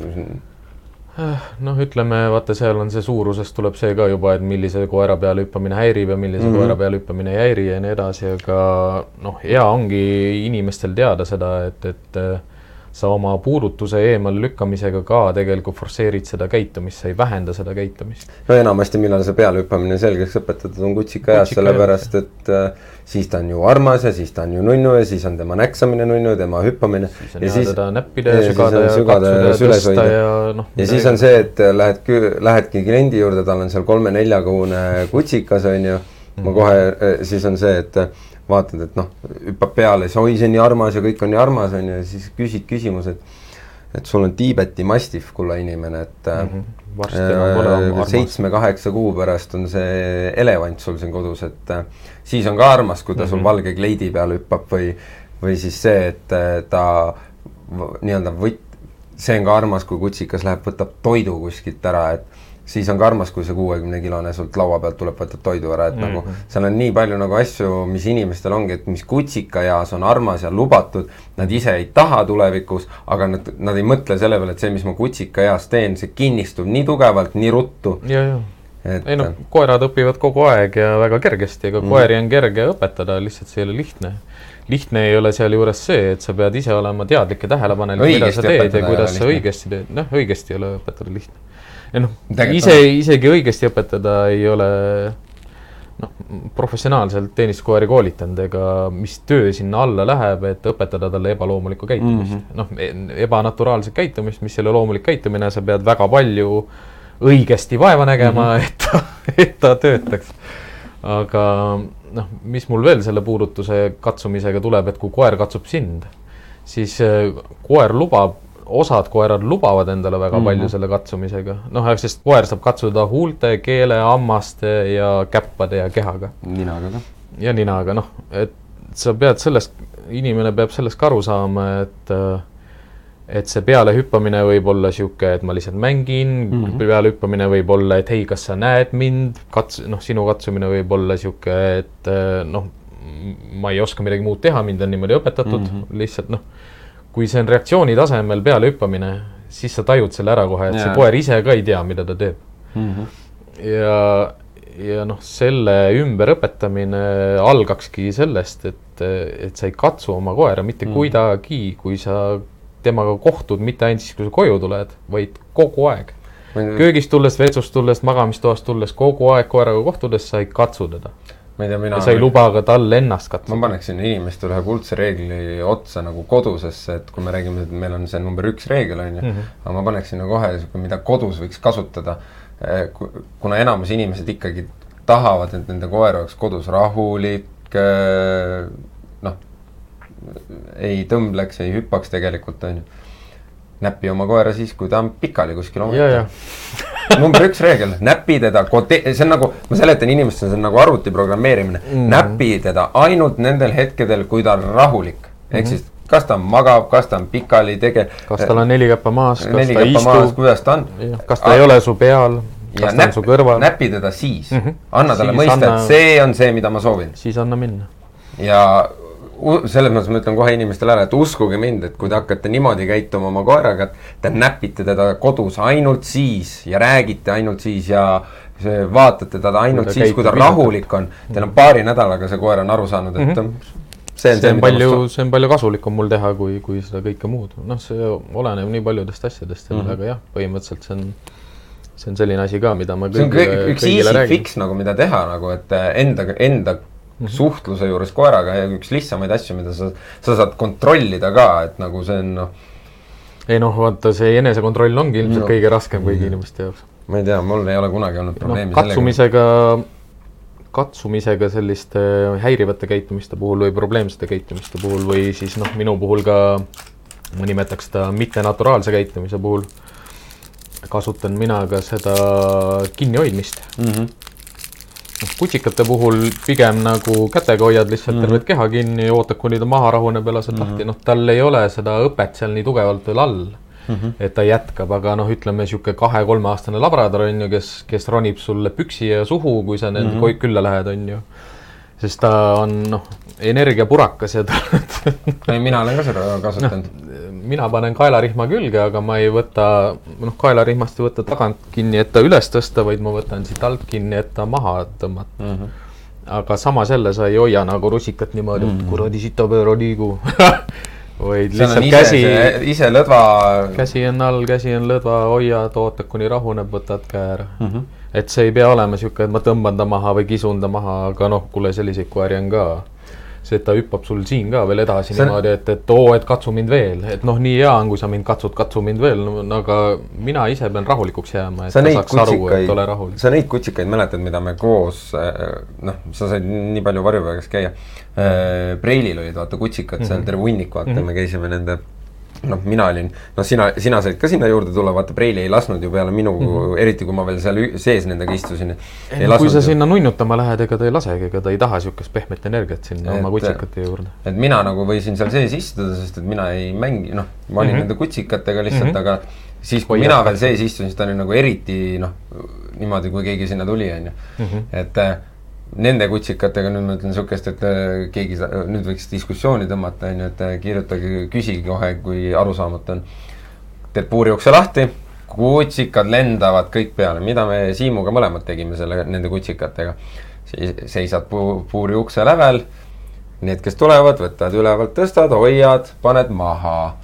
noh, ütleme vaata, seal on see suurusest tuleb see ka juba, et millise koera peale hüppamine häirib ja millise mm -hmm. koera peale hüppamine ei häiri ja nii edasi, aga noh, hea ongi inimestel teada seda, et, et sa oma puudutuse eemallükkamisega ka tegelikult forsseerid seda käitumist, sa ei vähenda seda käitumist. no enamasti, millal see pealehüppamine selgeks õpetatud, on kutsikaeas, sellepärast et äh, siis ta on ju armas ja siis ta on ju nunnu ja siis on tema näksamine nunnu, tema hüppamine. siis on ja hea teda näppida ja sügada ja katsuda ja tõsta ja noh. ja siis on see, et lähed, lähedki kliendi juurde, tal on seal kolme-neljakuune kutsikas, on ju, ma kohe, äh, siis on see, et vaatad, et noh, hüppab peale, siis oi, see on nii armas ja kõik on nii armas, on ju, ja siis küsid küsimuse, et et sul on Tiibeti mastiff, kulla inimene, et mm -hmm. seitsme-kaheksa kuu pärast on see elevant sul siin kodus, et äh, siis on ka armas, kui ta mm -hmm. sul mhm. valge kleidi peal hüppab või, või siis see, et äh, ta nii-öelda võt-, see on ka armas, kui kutsikas läheb, võtab toidu kuskilt ära, et siis on ka armas, kui see kuuekümne kilone sult laua pealt tuleb, võtad toidu ära, et mm -hmm. nagu seal on nii palju nagu asju, mis inimestel ongi, et mis kutsikaeas on armas ja lubatud, nad ise ei taha tulevikus, aga nad, nad ei mõtle selle peale, et see, mis ma kutsikaeas teen, see kinnistub nii tugevalt, nii ruttu. et ei noh, koerad õpivad kogu aeg ja väga kergesti, ega mm. koeri on kerge õpetada, lihtsalt see ei ole lihtne. lihtne ei ole sealjuures see, et sa pead ise olema teadlik ja tähelepanelik, mida sa teed ja kuidas sa õigesti teed, noh, õigesti ei ole õpetada lihtne ja noh, ise, isegi õigesti õpetada ei ole noh, professionaalselt teenistuskoeri koolitanud, ega mis töö sinna alla läheb, et õpetada talle ebaloomulikku käitumist mm -hmm.. noh, e-, ebanaturaalset käitumist, mis ei ole loomulik käitumine, sa pead väga palju õigesti vaeva nägema mm, -hmm. et ta, et ta töötaks. aga noh, mis mul veel selle puudutuse katsumisega tuleb, et kui koer katsub sind, siis äh, koer lubab osad koerad lubavad endale väga mm -hmm. palju selle katsumisega, noh, sest koer saab katsuda huulte, keele, hammaste ja käppade ja kehaga. ninaga ka. ja ninaga, noh, et sa pead sellest, inimene peab sellest ka aru saama, et et see pealehüppamine võib olla niisugune, et ma lihtsalt mängin mm, -hmm. pealehüppamine võib olla, et hei, kas sa näed mind, kats-, noh, sinu katsumine võib olla niisugune, et noh, ma ei oska midagi muud teha, mind on niimoodi õpetatud mm, -hmm. lihtsalt noh kui see on reaktsiooni tasemel pealehüppamine, siis sa tajud selle ära kohe, et ja. see koer ise ka ei tea, mida ta teeb mm. -hmm. ja, ja noh, selle ümberõpetamine algakski sellest, et, et sa ei katsu oma koera mitte mm -hmm. kuidagi, kui sa temaga kohtud, mitte ainult siis, kui sa koju tuled, vaid kogu aeg. köögist tulles, vetsust tulles, magamistoast tulles, kogu aeg koeraga kohtudes sa ei katsu teda ma ei tea, mina. sa ei luba ka tal ennast katsuda. ma paneksin inimestele ühe kuldse reegli otsa nagu kodusesse, et kui me räägime, et meil on see number üks reegel, on ju, mhm. aga ma paneksin nagu kohe, mida kodus võiks kasutada. Eh, kuna enamus inimesed ikkagi tahavad, et nende koer oleks kodus rahulik, eh, noh, ei tõmbleks, ei hüppaks tegelikult, on ju näpi oma koera siis, kui ta on pikali kuskil omaette. number üks reegel, näpi teda, see on nagu, ma seletan inimestele, see on nagu arvuti programmeerimine mm. -hmm. näpi teda ainult nendel hetkedel, kui ta on rahulik mm. -hmm. ehk mhm. siis kas ta magab, kas ta on pikali tege-. kas tal on neli käppa maas, kas ta istub. kuidas ta on. kas ta ei ole su peal, kas ta on su kõrval. näpi teda siis mm, -hmm. anna talle siis mõista anna..., et see on see, mida ma soovin. siis anna minna. ja selles mõttes ma ütlen kohe inimestele ära, et uskuge mind, et kui te hakkate niimoodi käituma oma koeraga, et te näpite teda kodus ainult siis ja räägite ainult siis ja see, vaatate teda ainult siis, kui ta rahulik on. Teil on paari nädalaga see koer on aru saanud, et mm -hmm see on, see on palju, see on palju kasulikum mul teha, kui, kui seda kõike muud. noh, see oleneb nii paljudest asjadest, mm -hmm. aga jah, põhimõtteliselt see on, see on selline asi ka, mida ma kõigile, see on kõik, üks easy fix nagu, mida teha nagu, et enda, enda mm -hmm. suhtluse juures koeraga ja üks lihtsamaid asju, mida sa, sa saad kontrollida ka, et nagu see on noh. ei noh, vaata see enesekontroll ongi ilmselt no. kõige raskem kõigi mm -hmm. inimeste jaoks. ma ei tea, mul ei ole kunagi olnud noh, probleemi no, katsumisega katsumisega selliste häirivate käitumiste puhul või probleemsete käitumiste puhul või siis noh, minu puhul ka ma nimetaks seda mittenaturaalse käitumise puhul kasutan mina ka seda kinnihoidmist mm. -hmm noh, kutsikate puhul pigem nagu kätega hoiad lihtsalt mm -hmm. tervet keha kinni, ootad, kuni ta maha rahuneb ja lased mm -hmm. lahti, noh, tal ei ole seda õpet seal nii tugevalt veel all mm. -hmm. et ta jätkab, aga noh, ütleme niisugune kahe-kolmeaastane labrador on ju, kes, kes ronib sulle püksi ja suhu, kui sa nende mm -hmm. külla lähed, on ju sest ta on noh, energiapurakas ja ta ei, mina olen ka seda kasutanud no,. Mina panen kaelarihma külge, aga ma ei võta, noh, kaelarihmast ei võta tagant kinni, et ta üles tõsta, vaid ma võtan siit alt kinni, et ta maha tõmmata mm. -hmm. aga samas jälle sa ei hoia nagu rusikat niimoodi mm -hmm., kuradi sitapööra liigu vaid lihtsalt ise, käsi. ise lõdva. käsi on all, käsi on lõdva, hoiad, ootad, kuni rahuneb, võtad käe ära mm. -hmm et see ei pea olema niisugune, et ma tõmban ta maha või kisun ta maha, aga noh, kuule, selliseid koeri on ka. See, et ta hüppab sul siin ka veel edasi see... niimoodi, et, et oo, et katsu mind veel, et noh, nii hea on, kui sa mind katsud, katsu mind veel no,, aga mina ise pean rahulikuks jääma, et sa ta saaks aru, et ole rahulik. sa neid kutsikaid mäletad, mida me koos, äh, noh, sa said nii palju varjupaigas käia. Äh, Preilil olid vaata kutsikad mm -hmm. seal, mhm. terve hunnik, vaata mm, -hmm. me käisime nende noh, mina olin, noh, sina, sina said ka sinna juurde tulla, vaata Preili ei lasknud ju peale minu mm, -hmm. eriti kui ma veel seal sees nendega istusin. kui sa sinna nunnutama lähed, ega ta ei lasegi, ega ta ei taha niisugust pehmet energiat sinna et, oma kutsikate juurde. et mina nagu võisin seal sees istuda, sest et mina ei mängi, noh, ma olin mm -hmm. nende kutsikatega lihtsalt mm, -hmm. aga siis, kui Hoia. mina veel sees istusin, siis ta oli nagu eriti noh, niimoodi, kui keegi sinna tuli, on ju. Mhm. et äh, nende kutsikatega nüüd ma ütlen niisugust, et äh, keegi nüüd võiks diskussiooni tõmmata, on ju, et äh, kirjutage, küsige kohe, kui arusaamatu on. teed puuri ukse lahti, kutsikad lendavad kõik peale, mida me Siimuga mõlemad tegime selle, nende kutsikatega. siis seisad puu, puuri ukse lävel, need, kes tulevad, võtad ülevalt, tõstad, hoiad, paned maha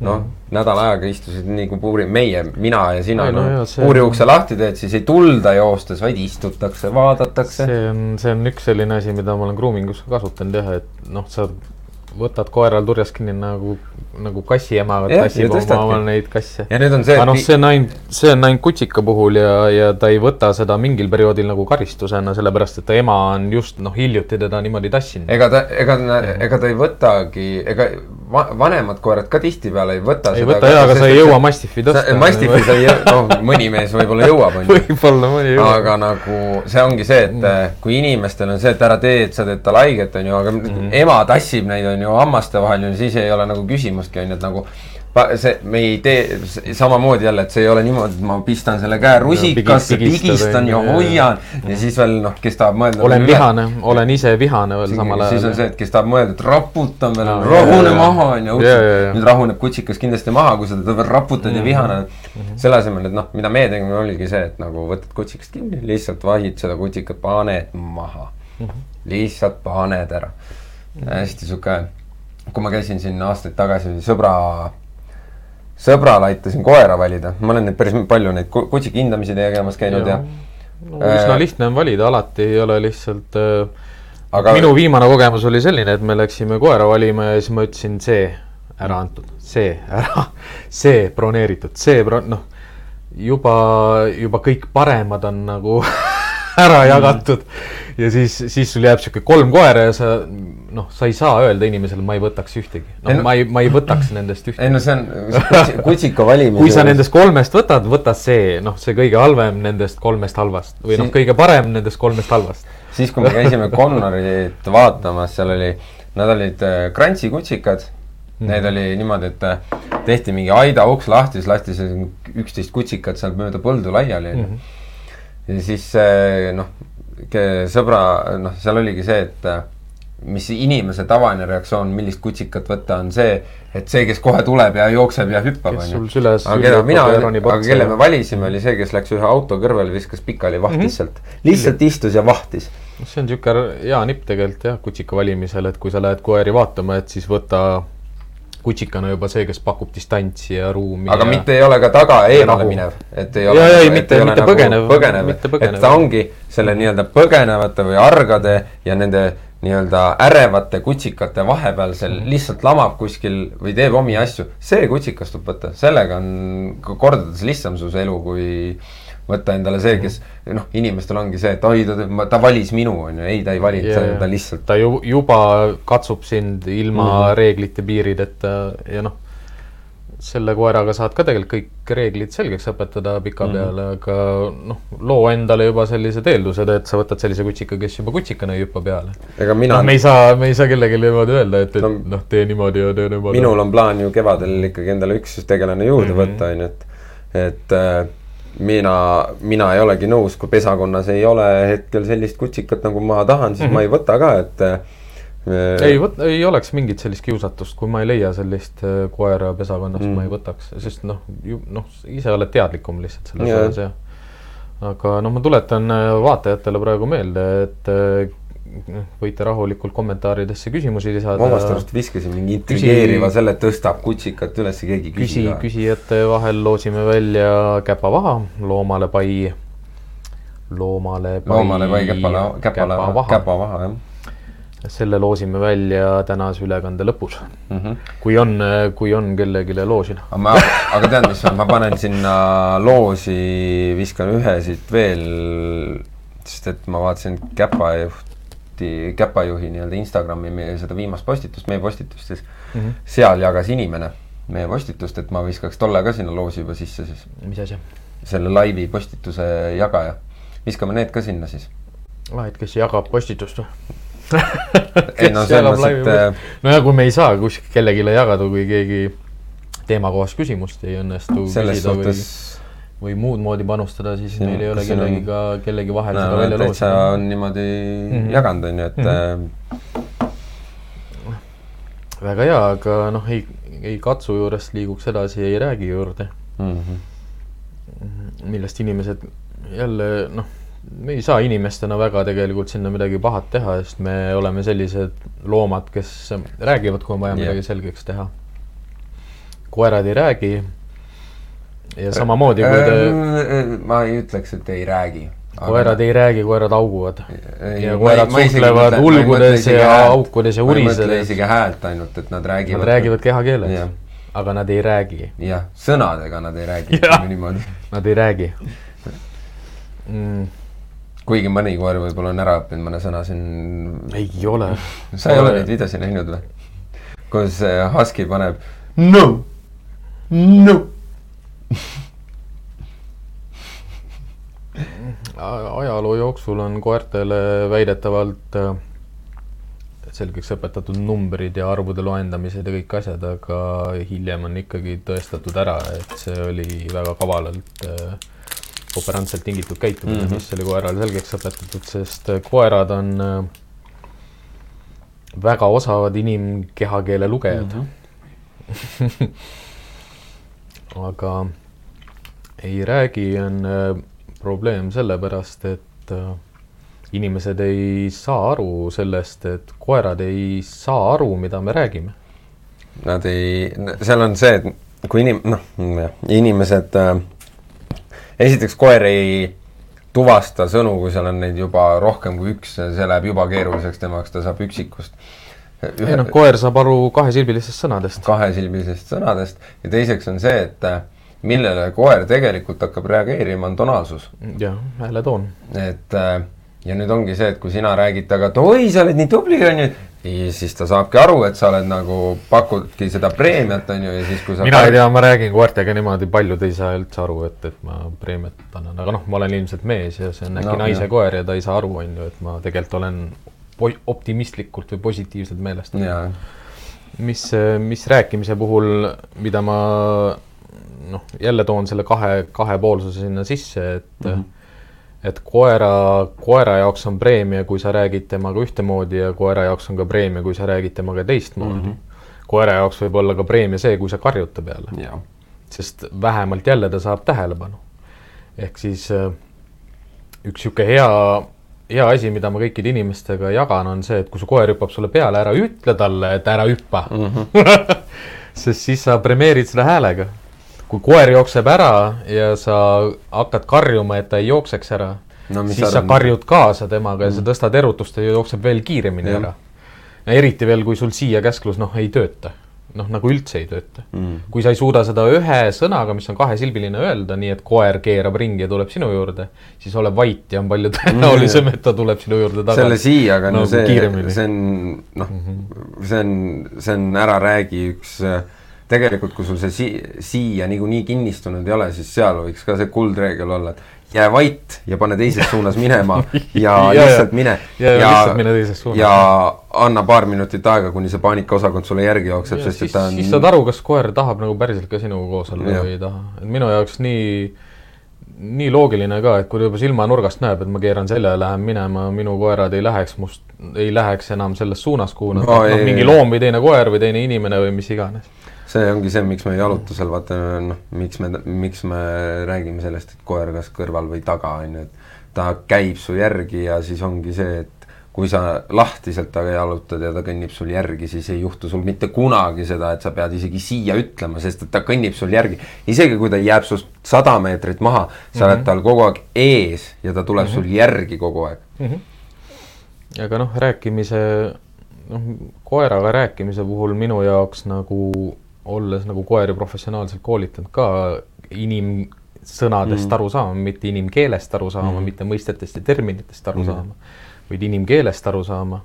noh mm., nädala ajaga istusid nii kui puuri, meie, mina ja sina, no, no puuri ukse lahti teed, siis ei tulda joostes, vaid istutakse, vaadatakse. see on, see on üks selline asi, mida ma olen grooming us kasutanud jah, et noh, sa võtad koeral turjast kinni nagu, nagu kassiema tassib oma neid kasse. ja nüüd on see. aga noh, see on ainult, see on ainult kutsika puhul ja, ja ta ei võta seda mingil perioodil nagu karistusena, sellepärast et ta ema on just noh, hiljuti teda niimoodi tassinud. ega ta, ega, ega ta ei võtagi, ega va vanemad koerad ka tihtipeale ei võta ei seda. võta jaa, aga sa ei jõua Mastiffi tõsta. Mastiffi sa ei jõua, noh, mõni mees võib-olla jõuab, on ju. võib-olla mõni jõuab. aga nagu see ongi see, et mm. kui inimestel on see, et ära tee, et sa teed talle haiget, on ju, aga mm. ema tassib neid, on ju, hammaste vahel, siis ei ole nagu küsimustki, on ju, et nagu see, me ei tee samamoodi jälle, et see ei ole niimoodi, et ma pistan selle käe rusikasse, pigistan ja hoian ja siis veel noh, kes tahab mõelda. olen vihane, olen ise vihane veel samal ajal. siis on see, et kes tahab mõelda, et raputan veel, rahune maha on ju. nüüd rahuneb kutsikas kindlasti maha, kui sa teda veel raputad ja vihane oled. Mhm. selle asemel, et noh, mida me tegime, oligi see, et nagu võtad kutsikast kinni, lihtsalt vahid seda kutsikat, paned maha. Mhm. lihtsalt paned ära. hästi sihuke, kui ma käisin siin aastaid tagasi sõbra sõbrale aitasin koera valida, ma olen neid päris palju neid kutsika hindamisi tegemas käinud ja, ja. no üsna äh, lihtne on valida, alati ei ole lihtsalt äh, aga minu viimane kogemus oli selline, et me läksime koera valima ja siis ma ütlesin see ära antud, see ära, see broneeritud, see bro-, noh, juba, juba kõik paremad on nagu ära jagatud ja siis, siis sul jääb sihuke kolm koera ja sa noh, sa ei saa öelda inimesele, ma ei võtaks ühtegi. noh no,, ma ei, ma ei võtaks nendest ühtegi. ei no see on kutsika valimine. kui sa nendest kolmest võtad, võta see, noh, see kõige halvem nendest kolmest halvast või noh, kõige parem nendest kolmest halvast. siis, kui me käisime Connorit vaatamas, seal oli, nad olid äh, krantsikutsikad Mm -hmm. Need oli niimoodi, et äh, tehti mingi aida uks lahti, siis lasti see üksteist kutsikat sealt mööda põldu laiali, onju. Mhm. ja siis noh, sõbra, noh, seal oligi see, et äh, mis inimese tavaline reaktsioon, millist kutsikat võtta, on see, et see, kes kohe tuleb ja jookseb ja hüppab, on ju. aga keda mina, aga kelle me valisime, oli see, kes läks ühe auto kõrvale, viskas pikali, vahtis mm -hmm. sealt. lihtsalt istus ja vahtis. see on niisugune hea nipp tegelikult jah, kutsika valimisel, et kui sa lähed koeri vaatama, et siis võta kutsikana juba see, kes pakub distantsi ja ruumi. aga ja... mitte ei ole ka taga eemale minev, et ei ole. ja, ei, mitte, mitte nagu põgenev. põgenev, et ta ongi selle nii-öelda põgenevate või argade ja nende nii-öelda ärevate kutsikate vahepealsel mm. lihtsalt lamab kuskil või teeb omi asju, see kutsikas tuleb võtta, sellega on kordades lihtsam su elu, kui võtta endale see, kes noh, inimestel ongi see, et oi, ta, ta valis minu, on ju, ei, ta ei valinud yeah,, ta lihtsalt. ta ju juba katsub sind ilma mm -hmm. reeglite piirideta ja noh selle koeraga saad ka tegelikult kõik reeglid selgeks õpetada pikapeale mm, -hmm. aga noh, loo endale juba sellised eeldused, et sa võtad sellise kutsika, kes juba kutsikana ei hüppa peale. ega mina no, me ei saa, me ei saa kellelegi niimoodi öelda, et, et no, noh, tee niimoodi ja tee niimoodi. minul on plaan ju kevadel ikkagi endale üks tegelane juurde mm -hmm. võtta, on ju, et et äh, mina, mina ei olegi nõus, kui pesakonnas ei ole hetkel sellist kutsikat, nagu ma tahan, siis mm -hmm. ma ei võta ka, et äh, ei võt-, ei oleks mingit sellist kiusatust, kui ma ei leia sellist äh, koera pesakonnast mm., ma ei võtaks, sest noh, noh, ise oled teadlikum lihtsalt selles osas ja aga noh, ma tuletan äh, vaatajatele praegu meelde, et äh, võite rahulikult kommentaaridesse küsimusi lisada. ma omast arust viskasin mingi intrigeeriva küsi... selle, tõstab kutsikat üles, keegi küsi, küsijate vahel loosime välja käpavaha, loomale pai, loomale pai. loomale pai, käpale, käpale, käpavaha, jah selle loosime välja tänase ülekande lõpus mm. -hmm. kui on, kui on kellelegi loosida. aga, tead, mis on, ma panen sinna loosi, viskan ühe siit veel, sest et ma vaatasin käpajuhti, käpajuhi nii-öelda Instagrami meie seda viimast postitust, meie postitust siis mm. -hmm. seal jagas inimene meie postitust, et ma viskaks tolle ka sinna loosi juba sisse siis. mis asja? selle laivi postituse jagaja. viskame need ka sinna siis. aa, et kes jagab postitust või? ei no selles mõttes, et. Nojah, kui me ei saa kuskil kellelegi jagada, kui keegi teemakohast küsimust ei õnnestu selles suhtes või, või muud moodi panustada, siis siin, meil ei ole kellegiga, kellegi vahel no, seda välja loosida. on niimoodi mm -hmm. jaganud, on ju, et mm. -hmm. väga hea, aga noh, ei, ei katsu juurest liiguks edasi, ei räägi juurde mm. -hmm. millest inimesed jälle noh, me ei saa inimestena väga tegelikult sinna midagi pahat teha, sest me oleme sellised loomad, kes räägivad, kui on vaja yeah. midagi selgeks teha koerad ei räägi. Ja samamoodi, kui te. Äh, ma ei ütleks, et ei räägi. koerad ei räägi, koerad auguvad. ja koerad suhtlevad ulgudes ja aukudes ja urisedes. ma ei mõtle isegi häält ainult, et nad räägivad. Nad räägivad kehakeeles, aga nad ei räägi. jah, sõnadega nad ei räägi, ütleme niimoodi. Nad ei räägi mm kuigi mõni koer võib-olla on ära õppinud mõne sõna siin. ei ole. sa ei ole neid videosid näinud või? kus Husky paneb no no ajaloo jooksul on koertele väidetavalt äh, selgeks õpetatud numbrid ja arvude loendamised ja kõik asjad, aga hiljem on ikkagi tõestatud ära, et see oli väga kavalalt äh, operantselt tingitud käitumine mm, -hmm. mis oli koerale selgeks õpetatud, sest äh, koerad on väga osavad inimkehakeele lugejad mm. -hmm. aga ei räägi, on äh, probleem sellepärast, et äh, inimesed ei saa aru sellest, et koerad ei saa aru, mida me räägime. Nad ei, seal on see, et kui inim-, noh, inimesed äh,, esiteks koer ei tuvasta sõnu, kui seal on neid juba rohkem kui üks, see läheb juba keeruliseks tema jaoks, ta saab üksikust Ühe... ei noh, koer saab aru kahesilbilistest sõnadest. kahesilbilistest sõnadest ja teiseks on see, et äh, millele koer tegelikult hakkab reageerima, on tonaalsus. jah, hääletoon. et äh, ja nüüd ongi see, et kui sina räägid temaga, et oi, sa oled nii tubli, on ju, ja siis ta saabki aru, et sa oled nagu, pakudki seda preemiat, on ju, ja siis kui sa mina ei tea, ma räägin koertega niimoodi, paljud ei saa üldse aru, et, et ma preemiat annan, aga noh, ma olen ilmselt mees ja see on äkki no, naise jah. koer ja ta ei saa aru, on ju, et ma tegelikult olen optimistlikult või positiivselt meelestatud. mis, mis rääkimise puhul, mida ma noh, jälle toon selle kahe, kahepoolsuse sinna sisse, et mm -hmm. et koera, koera jaoks on preemia, kui sa räägid temaga ühtemoodi ja koera jaoks on ka preemia, kui sa räägid temaga teistmoodi mm. -hmm. koera jaoks võib olla ka preemia see, kui sa karjud ta peale. sest vähemalt jälle ta saab tähelepanu. ehk siis äh, üks niisugune hea hea asi, mida ma kõikide inimestega jagan, on see, et kui su koer hüppab sulle peale, ära ütle talle, et ära hüppa mm. -hmm. sest siis sa premeerid seda häälega. Kui koer jookseb ära ja sa hakkad karjuma, et ta ei jookseks ära no,, siis arvan? sa karjud kaasa temaga ja mm sa tõstad erutust ja jookseb veel kiiremini ja. ära. eriti veel, kui sul siia käsklus noh, ei tööta noh, nagu üldse ei tööta mm.. kui sa ei suuda seda ühe sõnaga, mis on kahesilbiline öelda, nii et koer keerab ringi ja tuleb sinu juurde, siis ole vait ja on palju tõenäolisem mm., et ta tuleb sinu juurde tagasi. selle siiaga, no, no see, see on noh mm -hmm., see on, see on ära räägi üks tegelikult, kui sul see si siia niikuinii kinnistunud ei ole, siis seal võiks ka see kuldreegel olla, et jää vait ja pane teises suunas minema ja, ja lihtsalt mine. ja, ja, mine ja anna paar minutit aega, kuni see paanikaosakond sulle järgi jookseb, sest siis, et ta on. siis saad aru, kas koer tahab nagu päriselt ka sinuga koos olla või ei taha, et minu jaoks nii nii loogiline ka, et kui ta juba silmanurgast näeb, et ma keeran selja ja lähen minema, minu koerad ei läheks must, ei läheks enam selles suunas, kuhu nad no,, noh, mingi loom või teine koer või teine inimene või mis iganes see ongi see, miks me jalutusel vaata noh, miks me, miks me räägime sellest, et koer kas kõrval või taga on ju, et ta käib su järgi ja siis ongi see, et kui sa lahtiselt taga jalutad ja ta kõnnib sul järgi, siis ei juhtu sul mitte kunagi seda, et sa pead isegi siia ütlema, sest et ta kõnnib sul järgi. isegi kui ta jääb sinust sada meetrit maha, sa mm -hmm. oled mhm. tal kogu aeg ees ja ta tuleb mm -hmm. sul järgi kogu aeg mm. -hmm. aga noh, rääkimise, noh, koeraga rääkimise puhul minu jaoks nagu olles nagu koeri professionaalselt koolitanud ka inimsõnadest mm. aru saama, mitte inimkeelest aru saama mm., mitte mõistetest ja terminitest aru mm. saama, vaid inimkeelest aru saama.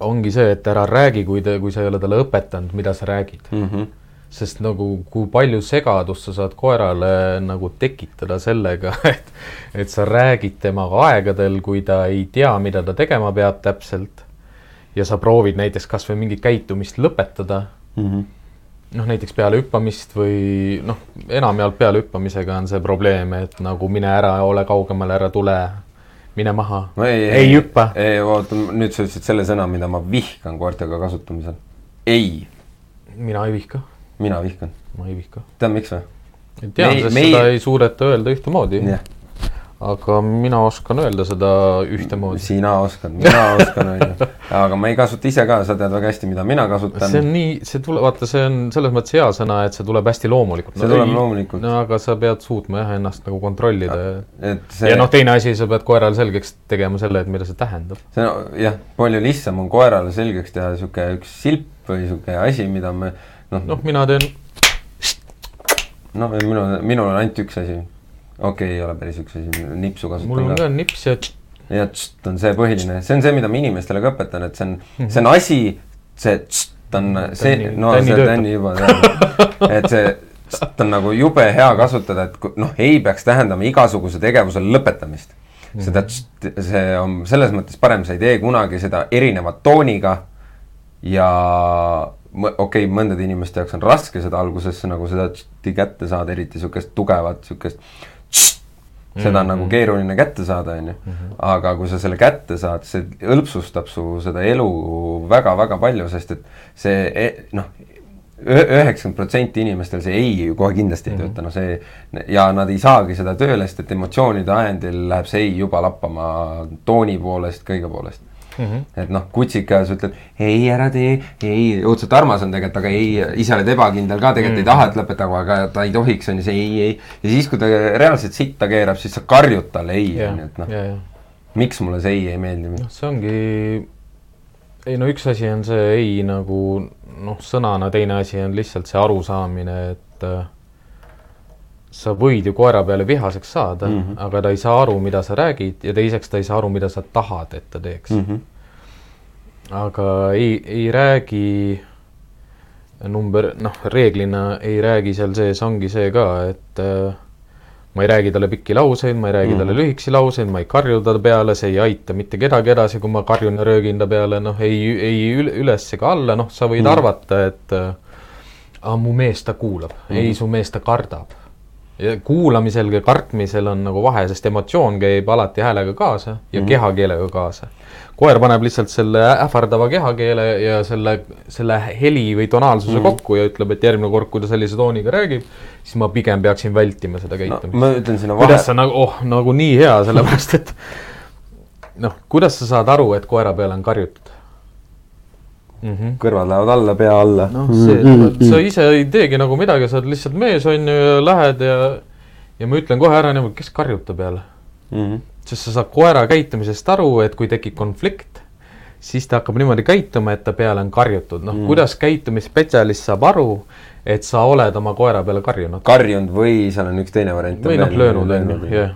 ongi see, et ära räägi, kui te, kui sa ei ole talle õpetanud, mida sa räägid mm. -hmm sest nagu, kui palju segadust sa saad koerale nagu tekitada sellega, et, et sa räägid temaga aegadel, kui ta ei tea, mida ta tegema peab täpselt. ja sa proovid näiteks kasvõi mingit käitumist lõpetada mm. -hmm noh, näiteks peale hüppamist või noh, enamjaolt peale hüppamisega on see probleem, et nagu mine ära, ole kaugemale, ära tule, mine maha no, ei, ei, ei hüppa. ei, oota, nüüd sa ütlesid selle sõna, mida ma vihkan koertega kasutamisel. ei. mina ei vihka mina vihkan. ma ei vihka. tead, miks või? tean, sest meie... seda ei suudeta öelda ühtemoodi yeah.. Aga mina oskan öelda seda ühtemoodi. sina oskad, mina oskan öelda. aga ma ei kasuta ise ka, sa tead väga hästi, mida mina kasutan. see on nii, see tuleb, vaata, see on selles mõttes hea sõna, et see tuleb hästi loomulikult. see no, tuleb ei, loomulikult. no aga sa pead suutma jah, ennast nagu kontrollida. See... ja noh, teine asi, sa pead koerale selgeks tegema selle, et mida see tähendab. see on jah, palju lihtsam on koerale selgeks teha niisugune üks silp või niisugune asi, mida me noh no,, mina teen. noh, minul, minul on ainult üks asi. Okei okay,, ei ole päris üks asi, nipsu kasutan mul on ka nips ja. ja tšt on see põhiline, see on see, mida ma inimestele ka õpetan, et see on mm, -hmm. see on asi, see tšt on see, no tänni see tänni juba teab, et see tšt on nagu jube hea kasutada, et noh, ei peaks tähendama igasuguse tegevuse lõpetamist. -hmm. seda tšt, see on selles mõttes parem, sa ei tee kunagi seda erineva tooniga ja okei okay,, mõndade inimeste jaoks on raske seda algusesse nagu seda kätte saada, eriti niisugust tugevat, niisugust seda on -hmm. nagu keeruline kätte saada, on ju. Mhm. aga kui sa selle kätte saad, see hõlpsustab su seda elu väga-väga palju, sest et see e, noh, üheksakümmend protsenti inimestel see ei kohe kindlasti ei mm -hmm. tööta, no see ja nad ei saagi seda tööle, sest et emotsioonide ajendil läheb see ei juba lappama tooni poolest, kõige poolest mm. -hmm. et noh, kutsikas ütled ei, ära tee, ei, õudselt armas on tegelikult, aga ei, ise oled ebakindel ka, tegelikult mm -hmm. ei taha, et lõpetagu, aga ta ei tohiks, on ju, see ei, ei. ja siis, kui ta reaalselt sitta keerab, siis sa karjud talle ei, on ju, et noh. miks mulle see ei ei meeldi? noh, see ongi, ei no üks asi on see ei nagu noh, sõnana, teine asi on lihtsalt see arusaamine, et äh, sa võid ju koera peale vihaseks saada mm, -hmm. aga ta ei saa aru, mida sa räägid ja teiseks ta ei saa aru, mida sa tahad, et ta teeks mm. -hmm. aga ei, ei räägi number, noh, reeglina ei räägi seal sees, ongi see ka, et äh, ma ei räägi talle pikki lauseid, ma ei räägi mm -hmm. talle lühikesi lauseid, ma ei karju ta peale, see ei aita mitte kedagi edasi, kui ma karjun ja röögin ta peale, noh, ei, ei üles ega alla, noh, sa võid mm -hmm. arvata, et äh, mu mees ta kuulab mm, -hmm. ei, su mees ta kardab kuulamisel ja kartmisel on nagu vahe, sest emotsioon käib alati häälega kaasa ja mm -hmm. kehakeelega kaasa. koer paneb lihtsalt selle ähvardava kehakeele ja selle, selle heli või tonaalsuse mm -hmm. kokku ja ütleb, et järgmine kord, kui ta sellise tooniga räägib, siis ma pigem peaksin vältima seda käitumist no,. ma ütlen sinna vahe. kuidas sa nagu, oh, nagu nii hea, sellepärast et noh, kuidas sa saad aru, et koera peale on karjutud? Mm. -hmm. kõrvad lähevad alla, pea alla. noh, see mm, -hmm. sa ise ei teegi nagu midagi, sa oled lihtsalt mees, on ju, ja lähed ja, ja ma ütlen kohe ära niimoodi, kes karjub ta peale mm. -hmm. sest sa saad koera käitumisest aru, et kui tekib konflikt, siis ta hakkab niimoodi käituma, et ta peale on karjutud, noh mm -hmm., kuidas käitumisspetsialist saab aru, et sa oled oma koera peale karjunud. karjunud või seal on üks teine variant. või noh, löönud on ju, jah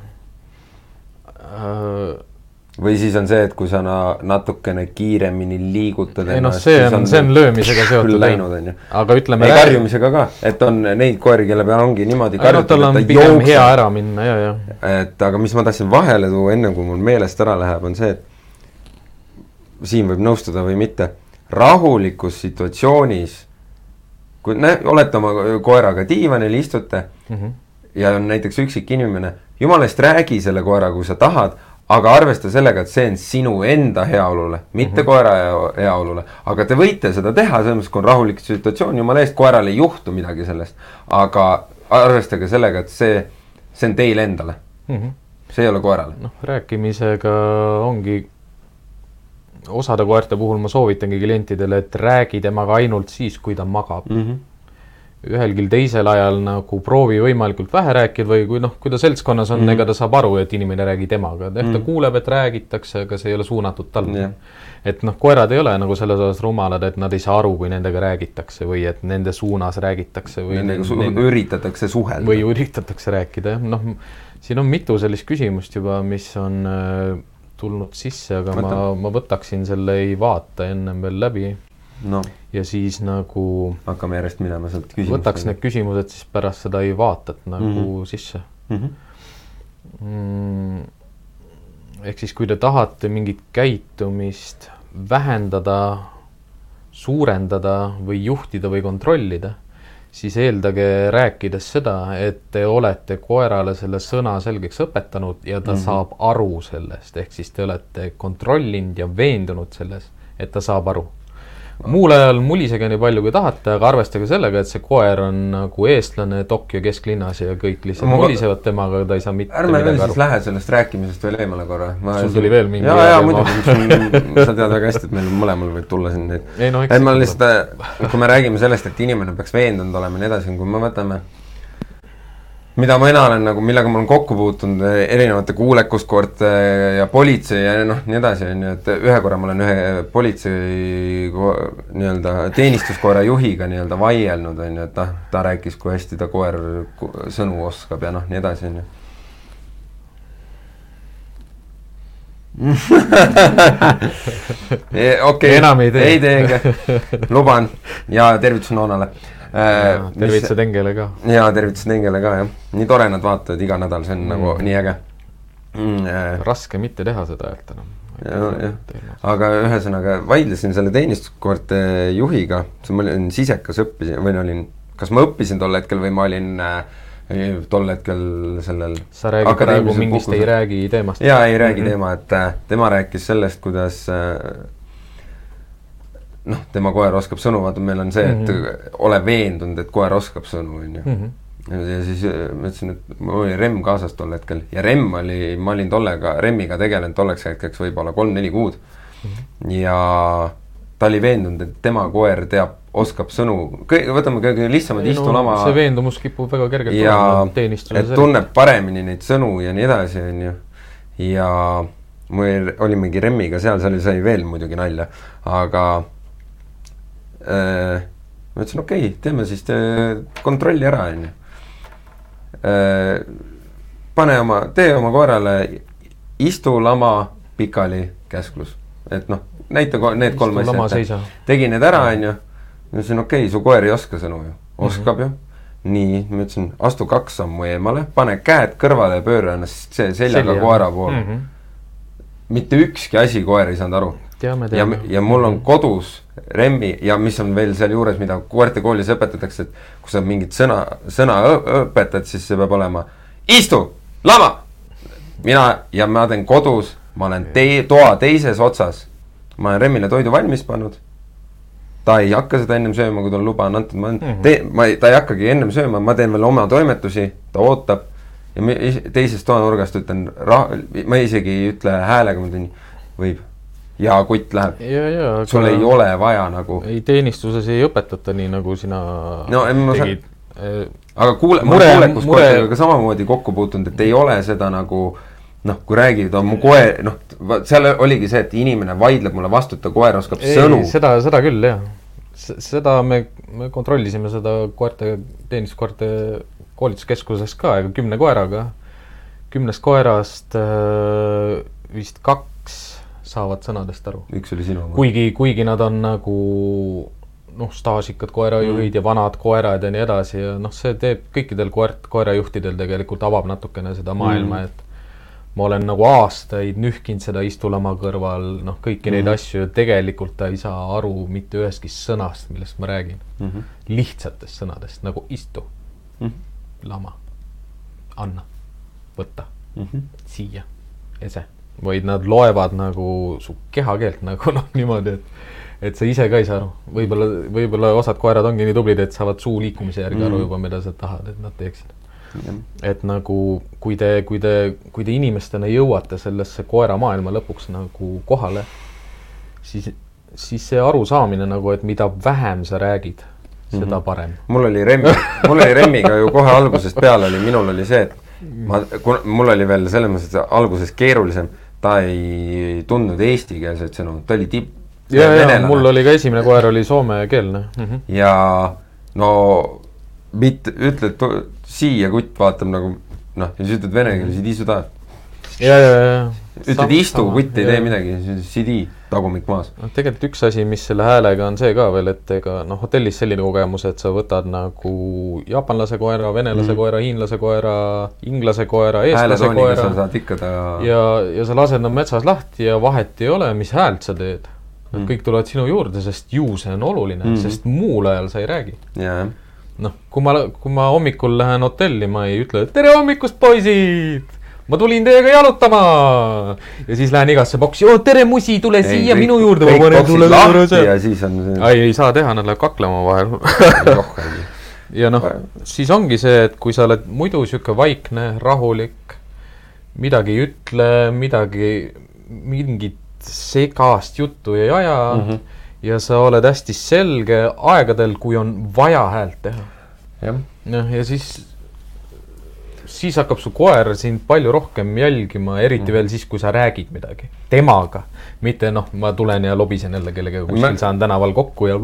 või siis on see, et kui sa na natukene kiiremini liigutad ei noh, see on, see on löömisega seotud. läinud, on ju. aga ütleme. ei, karjumisega ka, et on neid koeri, kelle peal ongi niimoodi karjutud, no, tal on pigem jookseb. hea ära minna, ja, ja. et aga mis ma tahtsin vahele tuua, enne kui mul meelest ära läheb, on see, et siin võib nõustuda või mitte, rahulikus situatsioonis, kui nä-, olete oma koeraga diivanil, istute mm -hmm. ja on näiteks üksik inimene, jumala eest räägi selle koeraga, kui sa tahad aga arvesta sellega, et see on sinu enda heaolule, mitte mm -hmm. koera heaolule. aga te võite seda teha, selles mõttes, kui on rahulik situatsioon, jumala eest, koeral ei juhtu midagi sellest. aga arvestage sellega, et see, see on teile endale mm. -hmm. see ei ole koerale. noh, rääkimisega ongi, osade koerte puhul ma soovitangi klientidele, et räägi temaga ainult siis, kui ta magab mm. -hmm ühelgi teisel ajal nagu proovi võimalikult vähe rääkida või kui noh, kui ta seltskonnas on mm, -hmm. ega ta saab aru, et inimene räägib temaga, et ehk mm -hmm. ta mhm. kuuleb, et räägitakse, aga see ei ole suunatud talle yeah.. et noh, koerad ei ole nagu selles osas rumalad, et nad ei saa aru, kui nendega räägitakse või et nende suunas räägitakse või nendega su nende... üritatakse suhelda. või üritatakse rääkida, jah, noh, siin on mitu sellist küsimust juba, mis on äh, tulnud sisse, aga Võta. ma, ma võtaksin selle ei vaata ennem veel läbi no ja siis nagu hakkame järjest minema sealt küsimustega. võtaks need küsimused siis pärast seda Ivatat nagu mm -hmm. sisse mm. -hmm. mm, ehk siis, kui te tahate mingit käitumist vähendada, suurendada või juhtida või kontrollida, siis eeldage rääkides seda, et te olete koerale selle sõna selgeks õpetanud ja ta mm -hmm. saab aru sellest, ehk siis te olete kontrollinud ja veendunud selles, et ta saab aru muul ajal mulisege nii palju kui tahate, aga arvestage sellega, et see koer on nagu eestlane Tokyo kesklinnas ja kõik lihtsalt ma... mulisevad temaga, ta ei saa mitte ärme veel siis lähe sellest rääkimisest veel eemale korra. sul tuli veel mingi jaa, jaa muidugi, sa tead väga hästi, et meil mõlemal võib tulla siin neid. ei no eks. et ma lihtsalt, kui me räägime sellest, et inimene peaks veendunud olema ja nii edasi, kui me võtame mida mina olen nagu, millega ma olen kokku puutunud eh, erinevate kuulekuskoorte ja politsei ja noh, nii edasi, on ju, et ühe korra ma olen ühe politsei nii-öelda teenistuskoera juhiga nii-öelda vaielnud, on ju, et noh, ta rääkis, kui hästi ta koer sõnu oskab ja noh, nii edasi, on ju. Okei. Okay,, enam ei tee, ei tee, luban. Ja tervitus Noonale Äh, tervitused Engele ka. jaa, tervitused Engele ka, jah. nii tore nad vaatavad iga nädal, see on mm. nagu nii äge mm,. Äh. raske mitte teha seda häält enam. aga ühesõnaga vaidlesin selle teenistuskoorte juhiga, ma olin sisekas, õppisin või olin, kas ma õppisin tol hetkel või ma olin äh, tol hetkel sellel sa räägid praegu mingist puhkusel. ei räägi teemast? jaa, ei räägi mm -hmm. teema, et äh, tema rääkis sellest, kuidas äh, noh, tema koer oskab sõnu, vaata meil on see, et mm -hmm. ole veendunud, et koer oskab sõnu, on ju. Mhm. ja siis äh, ma ütlesin, et mul oli Remm kaasas tol hetkel ja Remm oli, ma olin tollega, Remmiga tegelenud tolleks hetkeks võib-olla kolm-neli kuud mm. -hmm. ja ta oli veendunud, et tema koer teab, oskab sõnu, võtame kõige lihtsamad no,. see veendumus kipub väga kergelt ja et tunneb paremini neid sõnu ja nii edasi, on ju. ja mul olimegi Remmiga seal, seal sai veel muidugi nalja, aga ma ütlesin, okei okay,, teeme siis te, kontrolli ära, on ju. Äh, pane oma, tee oma koerale istu, lama, pikali, käsklus, et noh, näita need kolm asja. tegin need ära, on ju. ma ütlesin, okei okay,, su koer ei oska sõnu ju, oskab mm -hmm. ju nii, ma ütlesin, astu kaks sammu eemale, pane käed kõrvale ja pööra ennast seljaga Selja. koera poole mm. -hmm. mitte ükski asi koer ei saanud aru ja, ja mul on kodus Remmi ja mis on veel sealjuures, mida koertekoolis õpetatakse, et kui sa mingit sõna, sõna õpetad, siis see peab olema istu, lama. mina ja ma teen kodus, ma olen tee, toa teises otsas. ma olen Remmile toidu valmis pannud. ta ei hakka seda ennem sööma, kui talle luba on antud, ma mm -hmm. teen, ma ei, ta ei hakkagi ennem sööma, ma teen veel oma toimetusi, ta ootab. ja teisest toanurgast ütlen, ma isegi ei ütle häälega, ma ütlen, võib ja kutt läheb. sul ei ole vaja nagu. ei, teenistuses ei õpetata nii, nagu sina no, tegid. aga kuule, ma olen kuulekusportidega ka samamoodi kokku puutunud, et ei ole seda nagu noh, kui räägid, on mu koer, noh, seal oligi see, et inimene vaidleb mulle vastu, et ta koer oskab ei, sõnu. seda, seda küll, jah. seda me, me kontrollisime seda koerte, teenistuskoerte koolituskeskuses ka, kümne koeraga. kümnest koerast äh, vist kaks saavad sõnadest aru. üks oli sinu oma. kuigi, kuigi nad on nagu noh, staažikad koerajuhid mm. ja vanad koerad ja nii edasi ja noh, see teeb kõikidel koert, koerajuhtidel tegelikult avab natukene seda maailma mm., et ma olen nagu aastaid nühkinud seda istulama kõrval, noh, kõiki mm. neid asju ja tegelikult ta ei saa aru mitte ühestki sõnast, millest ma räägin mm. -hmm. lihtsatest sõnadest nagu istu mm, -hmm. lama, anna, võta mm, -hmm. siia, ese vaid nad loevad nagu su kehakeelt nagu noh, niimoodi, et et sa ise ka ei saa aru, võib-olla, võib-olla osad koerad ongi nii tublid, et saavad suu liikumise järgi mm. aru juba, mida sa tahad, et nad teeksid mm.. et nagu, kui te, kui te, kui te inimestena jõuate sellesse koeramaailma lõpuks nagu kohale, siis, siis see arusaamine nagu, et mida vähem sa räägid, seda mm -hmm. parem. mul oli Remmi, mul oli Remmiga ju kohe algusest peale oli, minul oli see, et ma, mul oli veel selles mõttes alguses keerulisem ta ei tundnud eestikeelseid sõnu, ta oli tipp. ja, ja mul oli ka esimene koer oli soomekeelne mm. -hmm. ja no mitte, ütled siia kutt vaatab nagu noh, ja siis ütled vene keeles, iди süda. ja, ja, ja ütled istu, kutt ei tee midagi, CD, tagumik maas. noh, tegelikult üks asi, mis selle häälega on see ka veel, et ega noh, hotellis selline kogemus, et sa võtad nagu jaapanlase koera, venelase mm. koera, hiinlase koera, inglase koera, eestlase koera. sa saad ikka ta. ja, ja sa lased nad metsas lahti ja vahet ei ole, mis häält sa teed. Nad mm. kõik tulevad sinu juurde, sest ju see on oluline mm., sest muul ajal sa ei räägi. jajah noh, kui ma, kui ma hommikul lähen hotelli, ma ei ütle tere hommikust, poisid! Ma tulin teiega jalutama ja siis lähen igasse boksi, oo tere musi, tule ei, siia kõik, minu juurde. ja siis on see. ei, ei saa teha, nad lähevad kaklema vahel ja noh, siis ongi see, et kui sa oled muidu sihuke vaikne, rahulik, midagi ei ütle, midagi, mingit segast juttu ei aja mm. -hmm ja sa oled hästi selge aegadel, kui on vaja häält teha. noh, ja siis, siis hakkab su koer sind palju rohkem jälgima, eriti mm. veel siis, kui sa räägid midagi temaga. mitte noh, ma tulen ja lobisen jälle kellegagi kuskil saan tänaval kokku ja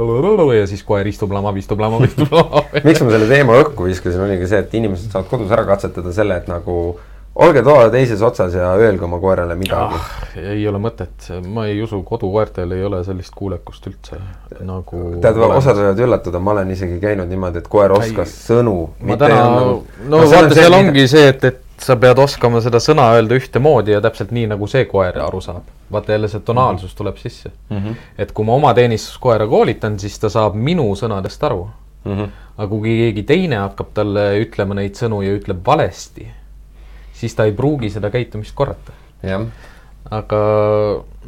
ja siis koer istub, lamab, istub, lamab, istub, lamab miks ma selle teema õhku viskasin, oligi see, et inimesed saavad kodus ära katsetada selle, et nagu olge toa teises otsas ja öelge oma koerale midagi ah,. ei ole mõtet, ma ei usu, kodukoertel ei ole sellist kuulekust üldse nagu. tead, osad võivad üllatuda, ma olen isegi käinud niimoodi, et koer oskas ei, sõnu. ma täna, no, vaata, seal see, ongi see, et, et sa pead oskama seda sõna öelda ühtemoodi ja täpselt nii, nagu see koer aru saab. vaata jälle see tonaalsus tuleb sisse mm. -hmm. et kui ma oma teenistuskoera koolitan, siis ta saab minu sõnadest aru mm. -hmm. aga kui keegi teine hakkab talle ütlema neid sõnu ja ütleb valesti siis ta ei pruugi seda käitumist korrata. aga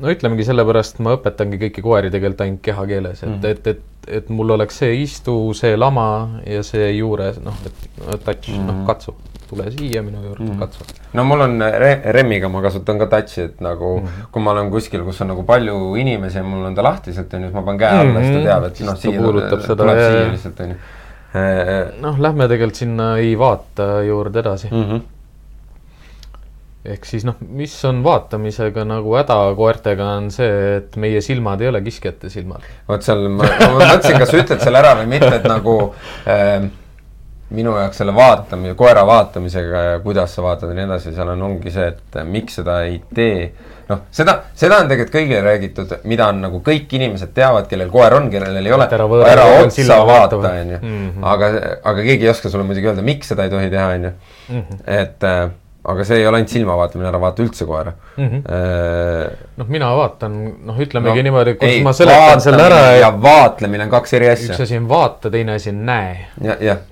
no ütlemegi sellepärast ma õpetangi kõiki koeri tegelikult ainult kehakeeles, et mm, -hmm. et, et, et mul oleks see istu, see lama ja see juures noh, et touch mm, -hmm. noh katsu, tule siia minu juurde mm, -hmm. katsu. no mul on re Remmiga ma kasutan ka touch'i, et nagu mm -hmm. kui ma olen kuskil, kus on nagu palju inimesi ja mul on ta lahtiselt, on ju, siis ma panen käe alla mm, -hmm. siis ta teab, et noh, siia tuleb, siia lihtsalt, on ju. noh, lähme tegelikult sinna ei vaata juurde edasi mm. -hmm ehk siis noh, mis on vaatamisega nagu häda koertega, on see, et meie silmad ei ole kiskjate silmad. vot seal ma, ma mõtlesin, kas sa ütled selle ära või mitte, et nagu äh, minu jaoks selle vaatamise, koera vaatamisega ja kuidas sa vaatad ja nii edasi, seal on, ongi see, et miks seda ei tee. noh, seda, seda on tegelikult kõigile räägitud, mida on nagu kõik inimesed teavad, kellel koer on, kellel ei ole. ära otsa vaata, on ju. Mhm. aga, aga keegi ei oska sulle muidugi öelda, miks seda ei tohi teha, on ju. Mhm. et äh, aga see ei ole ainult silma vaatamine, ära vaata üldse koera mm. -hmm. Eee... noh, mina vaatan, noh, ütlemegi no, niimoodi, kus ei, ma seletan selle ära. ja vaatlemine on kaks eri asja. üks asi on vaata, teine asi on näe.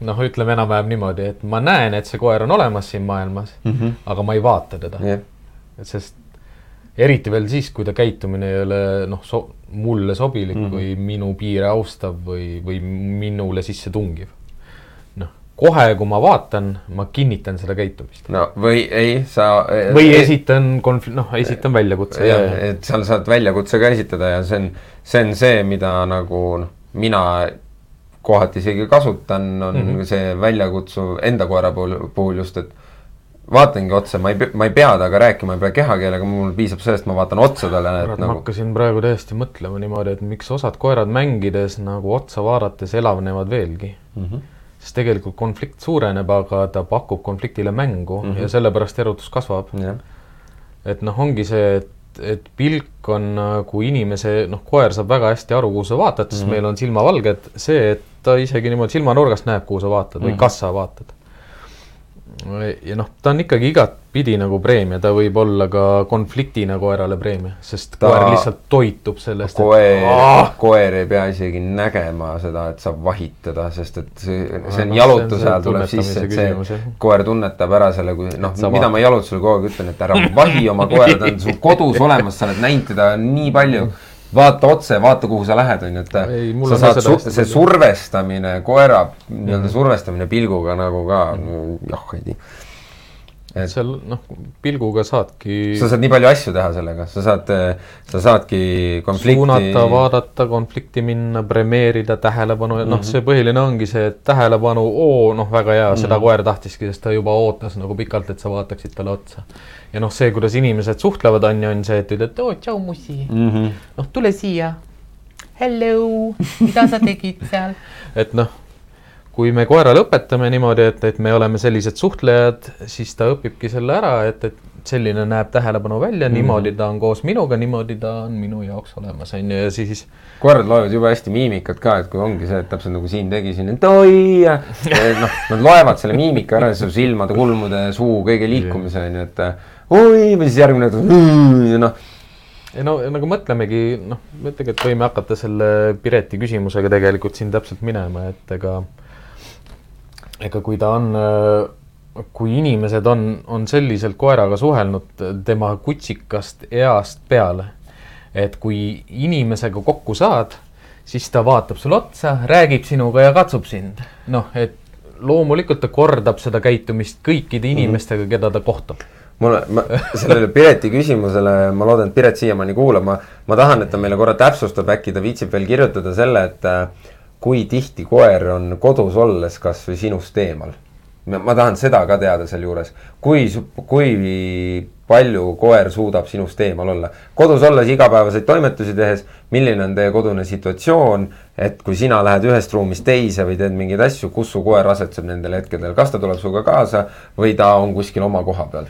noh, ütleme enam-vähem niimoodi, et ma näen, et see koer on olemas siin maailmas mm, -hmm. aga ma ei vaata teda. et sest eriti veel siis, kui ta käitumine ei ole noh so, mulle sobilik mm -hmm. või minu piire austav või, või minule sisse tungiv kohe, kui ma vaatan, ma kinnitan seda käitumist. no või ei, sa või ei, esitan konfl-, noh, esitan väljakutse. jah, et seal saad väljakutse ka esitada ja see on, see on see, mida nagu noh, mina kohati isegi kasutan, on mm -hmm. see väljakutsuv enda koera puhul, puhul just, et vaatangi otsa, ma ei, ma ei pea temaga rääkima, ei pea kehakeelega, mul piisab sellest, ma vaatan otsa talle. Nagu... ma hakkasin praegu täiesti mõtlema niimoodi, et miks osad koerad mängides nagu otsa vaadates elavnevad veelgi mm. -hmm siis tegelikult konflikt suureneb, aga ta pakub konfliktile mängu mm -hmm. ja sellepärast erutus kasvab yeah.. et noh, ongi see, et, et pilk on nagu inimese, noh, koer saab väga hästi aru, kuhu sa vaatad, sest mm -hmm. meil on silmavalged, see, et ta isegi niimoodi silmanurgast näeb, kuhu sa vaatad mm -hmm. või mhm. kas sa vaatad ja noh, ta on ikkagi igatpidi nagu preemia, ta võib olla ka konfliktina koerale preemia, sest ta, koer lihtsalt toitub sellest. koer et..., koer ei pea isegi nägema seda, et sa vahid teda, sest et see, see on jalutuse ajal tuleb sisse, et see koer tunnetab ära selle, kui noh, mida ma jalutusel kogu aeg ütlen, et ära vahi oma koera, ta on sul kodus olemas, sa oled näinud teda nii palju vaata otse, vaata, kuhu sa lähed, on ju, et ei, sa saad su, see survestamine, koera nii-öelda mm. survestamine pilguga nagu ka mm., jah, ei tea et seal noh, pilguga saadki. sa saad nii palju asju teha sellega, sa saad, sa saadki konflikti. suunata, vaadata, konflikti minna, premeerida tähelepanu mm, -hmm. noh, see põhiline ongi see tähelepanu, oo, noh, väga hea mm, -hmm. seda mhm. koer tahtiski, sest ta juba ootas nagu pikalt, et sa vaataksid talle otsa ja noh, see, kuidas inimesed suhtlevad, on ju, on see, et ütled, oo, tšau, mussi mm -hmm.. noh, tule siia. Hello, mida sa tegid seal? et noh, kui me koerale õpetame niimoodi, et, et me oleme sellised suhtlejad, siis ta õpibki selle ära, et, et selline näeb tähelepanu välja mm, -hmm. niimoodi ta on koos minuga, niimoodi ta on minu jaoks olemas, on ju, ja siis. koerad loevad jube hästi miimikat ka, et kui ongi see, et täpselt nagu siin tegi siin, et oi ja noh, nad loevad selle miimika ära, su silmade, kulmude, suu, kõige liikumise on ju, et oi või siis järgmine, et noh ei no nagu mõtlemegi, noh, me tegelikult võime hakata selle Pireti küsimusega tegelikult siin täpselt minema, et ega ega kui ta on äh, kui inimesed on, on selliselt koeraga suhelnud tema kutsikast east peale, et kui inimesega kokku saad, siis ta vaatab sulle otsa, räägib sinuga ja katsub sind. noh, et loomulikult ta kordab seda käitumist kõikide mhm. inimestega, keda ta kohtub mulle, ma sellele Pireti küsimusele, ma loodan, et Piret siiamaani kuulab, ma, ma tahan, et ta meile korra täpsustab, äkki ta viitsib veel kirjutada selle, et äh, kui tihti koer on kodus olles kasvõi sinust eemal. Ma tahan seda ka teada sealjuures, kui, kui palju koer suudab sinust eemal olla. kodus olles igapäevaseid toimetusi tehes, milline on teie kodune situatsioon, et kui sina lähed ühest ruumist teise või teed mingeid asju, kus su koer asetseb nendel hetkedel, kas ta tuleb sinuga kaasa või ta on kuskil oma koha peal?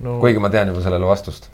No,? kuigi ma tean juba sellele vastust.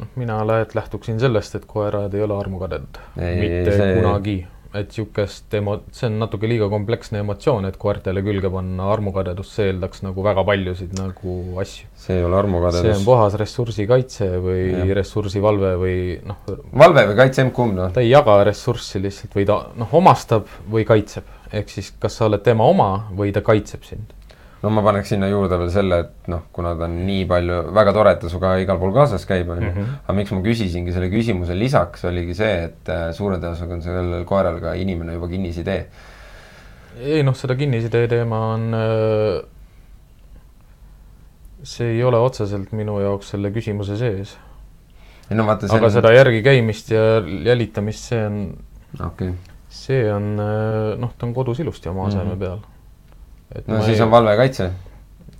Noh, mina lähtuksin sellest, et koerad ei ole armukadedad, mitte see... kunagi et niisugust emo-, see on natuke liiga kompleksne emotsioon, et koertele külge panna armukadedust, see eeldaks nagu väga paljusid nagu asju. see ei ole armukadedus. see on puhas ressursikaitse või ja. ressursivalve või noh. valve või kaitse, emb-kumb noh. ta ei jaga ressurssi lihtsalt või ta noh, omastab või kaitseb, ehk siis kas sa oled tema oma või ta kaitseb sind no ma paneks sinna juurde veel selle, et noh, kuna ta on nii palju, väga tore, et ta sinuga igal pool kaasas käib, on ju. Mhm. aga miks ma küsisingi selle küsimuse lisaks, oligi see, et äh, suure tõenäosusega on sellel koeral ka inimene juba kinnisidee. ei noh, seda kinnisidee teema on äh, see ei ole otseselt minu jaoks selle küsimuse sees. No, vaata, aga on... seda järgi käimist ja jälitamist, see on okay., see on äh, noh, ta on kodus ilusti oma aseme mm -hmm. peal no siis ei, on valve kaitse.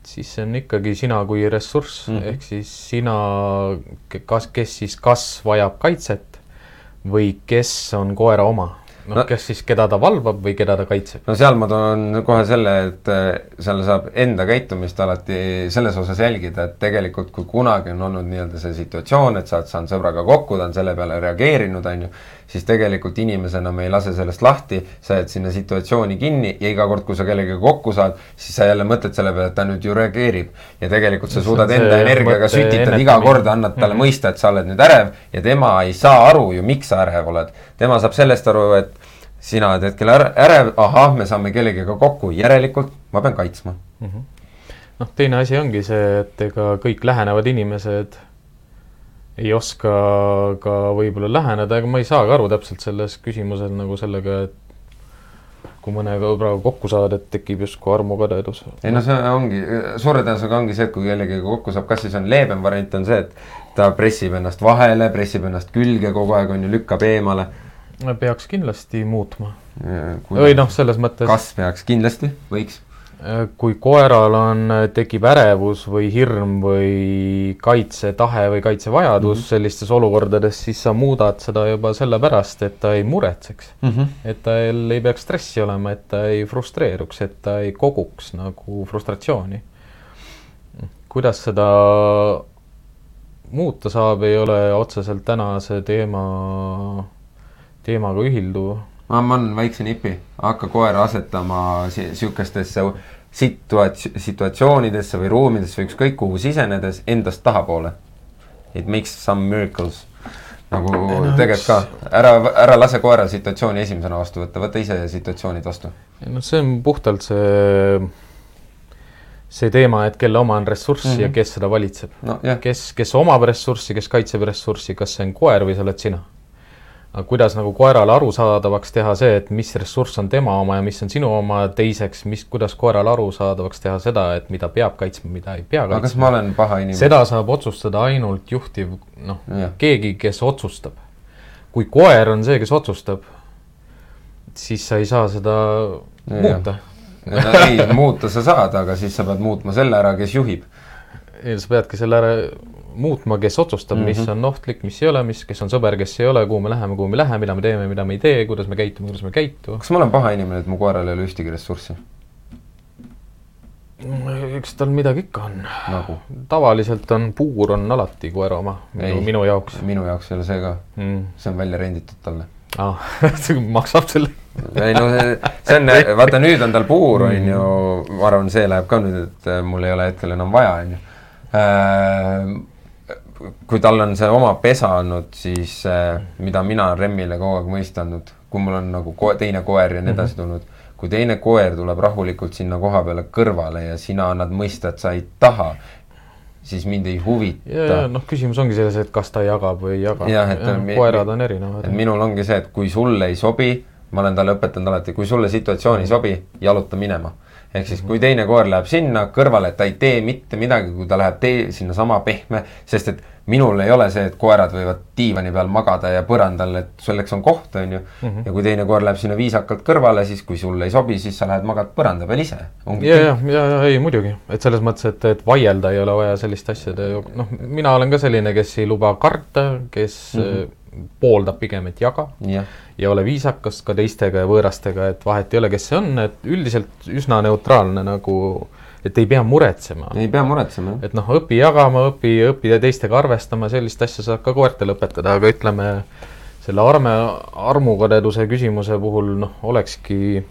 siis on ikkagi sina kui ressurss mm, -hmm. ehk siis sina, kas, kes siis kas vajab kaitset või kes on koera oma noh no,, kes siis, keda ta valvab või keda ta kaitseb? no seal ma toon kohe selle, et äh, seal saab enda käitumist alati selles osas jälgida, et tegelikult kui kunagi on olnud nii-öelda see situatsioon, et sa oled saanud sõbraga kokku, ta on selle peale reageerinud, on ju, siis tegelikult inimesena me ei lase sellest lahti, sa jääd sinna situatsiooni kinni ja iga kord, kui sa kellegagi kokku saad, siis sa jälle mõtled selle peale, et ta nüüd ju reageerib. ja tegelikult sa suudad enda energiaga sütitad iga kord, annad talle -hmm. mõista, et sa oled nüüd ärev ja tema ei saa aru ju, miks sa ärev oled. tema saab sellest aru, et sina oled hetkel ärev, ahah, me saame kellegagi kokku, järelikult ma pean kaitsma mm. -hmm. noh, teine asi ongi see, et ega kõik lähenevad inimesed ei oska ka võib-olla läheneda, ega ma ei saa ka aru täpselt selles küsimuses nagu sellega, et kui mõnega praegu kokku saad, et tekib justkui armukadedus. ei no see ongi, suure tõenäosusega ongi see, et kui kellegagi kokku saab, kas siis on leebem variant on see, et ta pressib ennast vahele, pressib ennast külge kogu aeg, on ju, lükkab eemale. peaks kindlasti muutma. või noh, selles mõttes. kas peaks, kindlasti, võiks kui koeral on, tekib ärevus või hirm või kaitsetahe või kaitsevajadus mm -hmm. sellistes olukordades, siis sa muudad seda juba sellepärast, et ta ei muretseks mm. -hmm. et tal ei peaks stressi olema, et ta ei frustreeruks, et ta ei koguks nagu frustratsiooni. kuidas seda muuta saab, ei ole otseselt tänase teema, teemaga ühilduv ma, annan väikse nipi, hakka koera asetama sihukestesse situats-, situatsioonidesse või ruumidesse või ükskõik kuhu sisenedes endast tahapoole. It makes some miracles. nagu no, tegelikult ka, ära, ära lase koeral situatsiooni esimesena vastu võtta, võta ise situatsioonid vastu. noh, see on puhtalt see, see teema, et kelle oma on ressurss mm -hmm. ja mhm. kes seda valitseb no,. kes, kes omab ressurssi, kes kaitseb ressurssi, kas see on koer või sa oled sina aga kuidas nagu koerale arusaadavaks teha see, et mis ressurss on tema oma ja mis on sinu oma, teiseks, mis, kuidas koerale arusaadavaks teha seda, et mida peab kaitsma, mida ei pea kaitsma. aga kas ma olen paha inimene? seda saab otsustada ainult juhtiv, noh, keegi, kes otsustab. kui koer on see, kes otsustab, siis sa ei saa seda ja, muuta. ei, muuta sa saad, aga siis sa pead muutma selle ära, kes juhib. ei, sa peadki selle ära muutma, kes otsustab mm, -hmm. mis mhm. on ohtlik, mis ei ole, mis, kes on sõber, kes ei ole, kuhu me läheme, kuhu me ei lähe, mida me teeme, mida me ei tee, kuidas me käitume, kuidas me ei käitu. kas ma olen paha inimene, et mu koeral ei ole ühtegi ressurssi? eks tal midagi ikka on. nagu? tavaliselt on puur on alati koera oma, minu, jaoks. minu jaoks ei ole see ka mm.. see on välja renditud talle ah, maksab selle ei no see, see on, vaata nüüd on tal puur, on ju, ma arvan, see läheb ka nüüd, et äh, mul ei ole hetkel enam vaja, on ju. Kui tal on see oma pesa olnud, siis äh, mida mina olen Remmile kogu aeg mõistanud, kui mul on nagu ko teine koer ja nii edasi mhm. tulnud, kui teine koer tuleb rahulikult sinna koha peale kõrvale ja sina annad mõista, et sa ei taha, siis mind ei huvita. noh, küsimus ongi selles, et kas ta jagab või ei jaga. jah, et ja, koerad on erinevad. minul ongi see, et kui sulle ei sobi, ma olen talle õpetanud alati, kui sulle situatsioon ei sobi, jaluta minema ehk siis, kui teine koer läheb sinna kõrvale, ta ei tee mitte midagi, kui ta läheb tee sinnasama pehme, sest et minul ei ole see, et koerad võivad diivani peal magada ja põrandal, et selleks on koht, on ju. -hmm. ja kui teine koer läheb sinna viisakalt kõrvale, siis kui sulle ei sobi, siis sa lähed magad põranda peal ise. ja, ja, ja, ja ei muidugi, et selles mõttes, et, et vaielda ei ole vaja selliste asjade, noh, mina olen ka selline, kes ei luba karta, kes mm -hmm pooldab pigem, et jaga ja. ja ole viisakas ka teistega ja võõrastega, et vahet ei ole, kes see on, et üldiselt üsna neutraalne nagu, et ei pea muretsema. ei pea muretsema, jah. et noh, õpi jagama, õpi, õpi teistega arvestama, sellist asja saab ka koertele õpetada, aga ütleme, selle arme, armukadeduse küsimuse puhul noh, olekski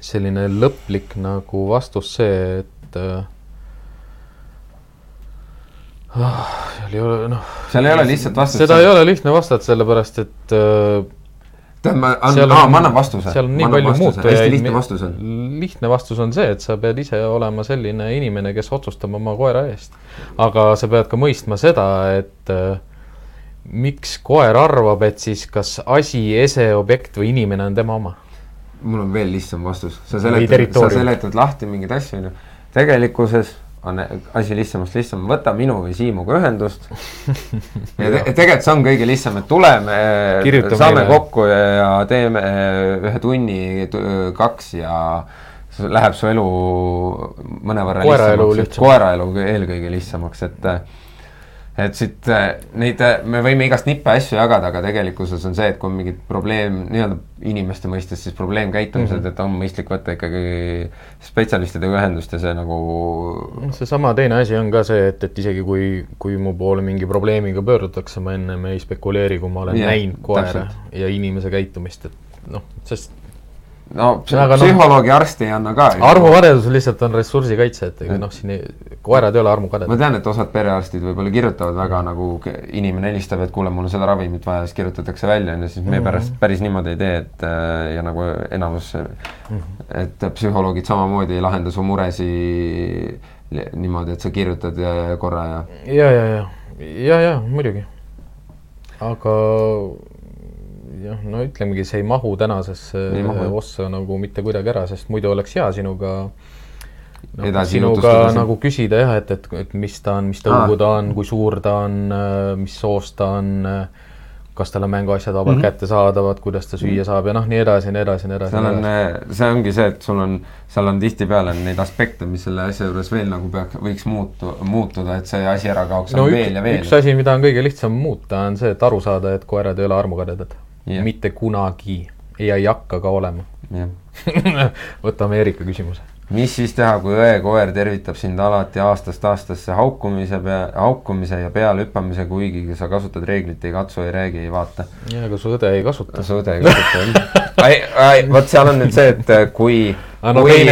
selline lõplik nagu vastus see, et äh, oh, seal ei ole, noh. seal ei ole lihtsalt vastust. seda ei ole lihtne vastata, sellepärast et äh, tead, ma annan, aa, ma annan vastuse. seal on nii palju muutujaid. hästi lihtne vastus on. lihtne vastus on see, et sa pead ise olema selline inimene, kes otsustab oma koera eest. aga sa pead ka mõistma seda, et äh, miks koer arvab, et siis kas asi, ese, objekt või inimene on tema oma? mul on veel lihtsam vastus, sa seletad, sa seletad lahti mingeid asju, onju. tegelikkuses on asi lihtsamast lihtsam, võta minu või Siimuga ühendust. Ja te tegelikult see on kõige lihtsam, et tuleme, saame meile. kokku ja, ja teeme ühe tunni, kaks ja läheb su elu mõnevõrra koeraelu lihtsamaks, koeraelu eelkõige lihtsamaks, et et siit äh, neid, äh, me võime igast nippe asju jagada, aga tegelikkuses on see, et kui on mingid probleem nii-öelda inimeste mõistes siis probleemkäitumised mm, -hmm. et on mõistlik võtta ikkagi spetsialistidega ühendust ja see nagu. seesama teine asi on ka see, et, et isegi kui, kui mu poole mingi probleemiga pöördutakse, ma ennem ei spekuleeri, kui ma olen yeah, näinud koera ja inimese käitumist, et noh, sest no psühholoogi no, arst ei anna ka. armukadedus lihtsalt on ressursikaitse, et ega noh, siin ei, koerad ei ole armukadedad. ma tean, et osad perearstid võib-olla kirjutavad väga nagu, inimene helistab, et kuule, mul on seda ravimit vaja, siis kirjutatakse välja, on ju, siis me mm -hmm. pärast päris niimoodi ei tee, et äh, ja nagu enamus mm, -hmm. et psühholoogid samamoodi ei lahenda su muresi niimoodi, et sa kirjutad korra ja. ja, ja, ja, ja, ja muidugi. aga jah, no ütlemegi, see ei mahu tänasesse ossa nagu mitte kuidagi ära, sest muidu oleks hea sinuga no, sinuga nagu küsida jah, et, et, et mis ta on, mis tõugu ta on, kui suur ta on, mis soost ta on, kas tal on mänguasjad vabalt mm -hmm. kättesaadavad, kuidas ta süüa -hmm. saab ja noh, nii edasi ja nii edasi ja nii edasi. seal on, see ongi see, et sul on, seal on tihtipeale neid aspekte, mis selle asja juures veel nagu peaks, võiks muutu, muutuda, et see asi ära kaoks no, veel ja veel. üks asi, mida on kõige lihtsam muuta, on see, et aru saada, et koerad ei ole armukadedad yeah.. mitte kunagi ja ei hakka ka olema yeah. võtame Erika küsimuse. mis siis teha, kui õekoer tervitab sind alati aastast aastasse haukumise pea, haukumise ja pealehüppamise, kuigi sa kasutad reeglit, ei katsu, ei räägi, ei vaata? jaa, aga su õde ei kasuta. su õde ei kasuta jah. vot seal on nüüd see, et äh, kui no, kui,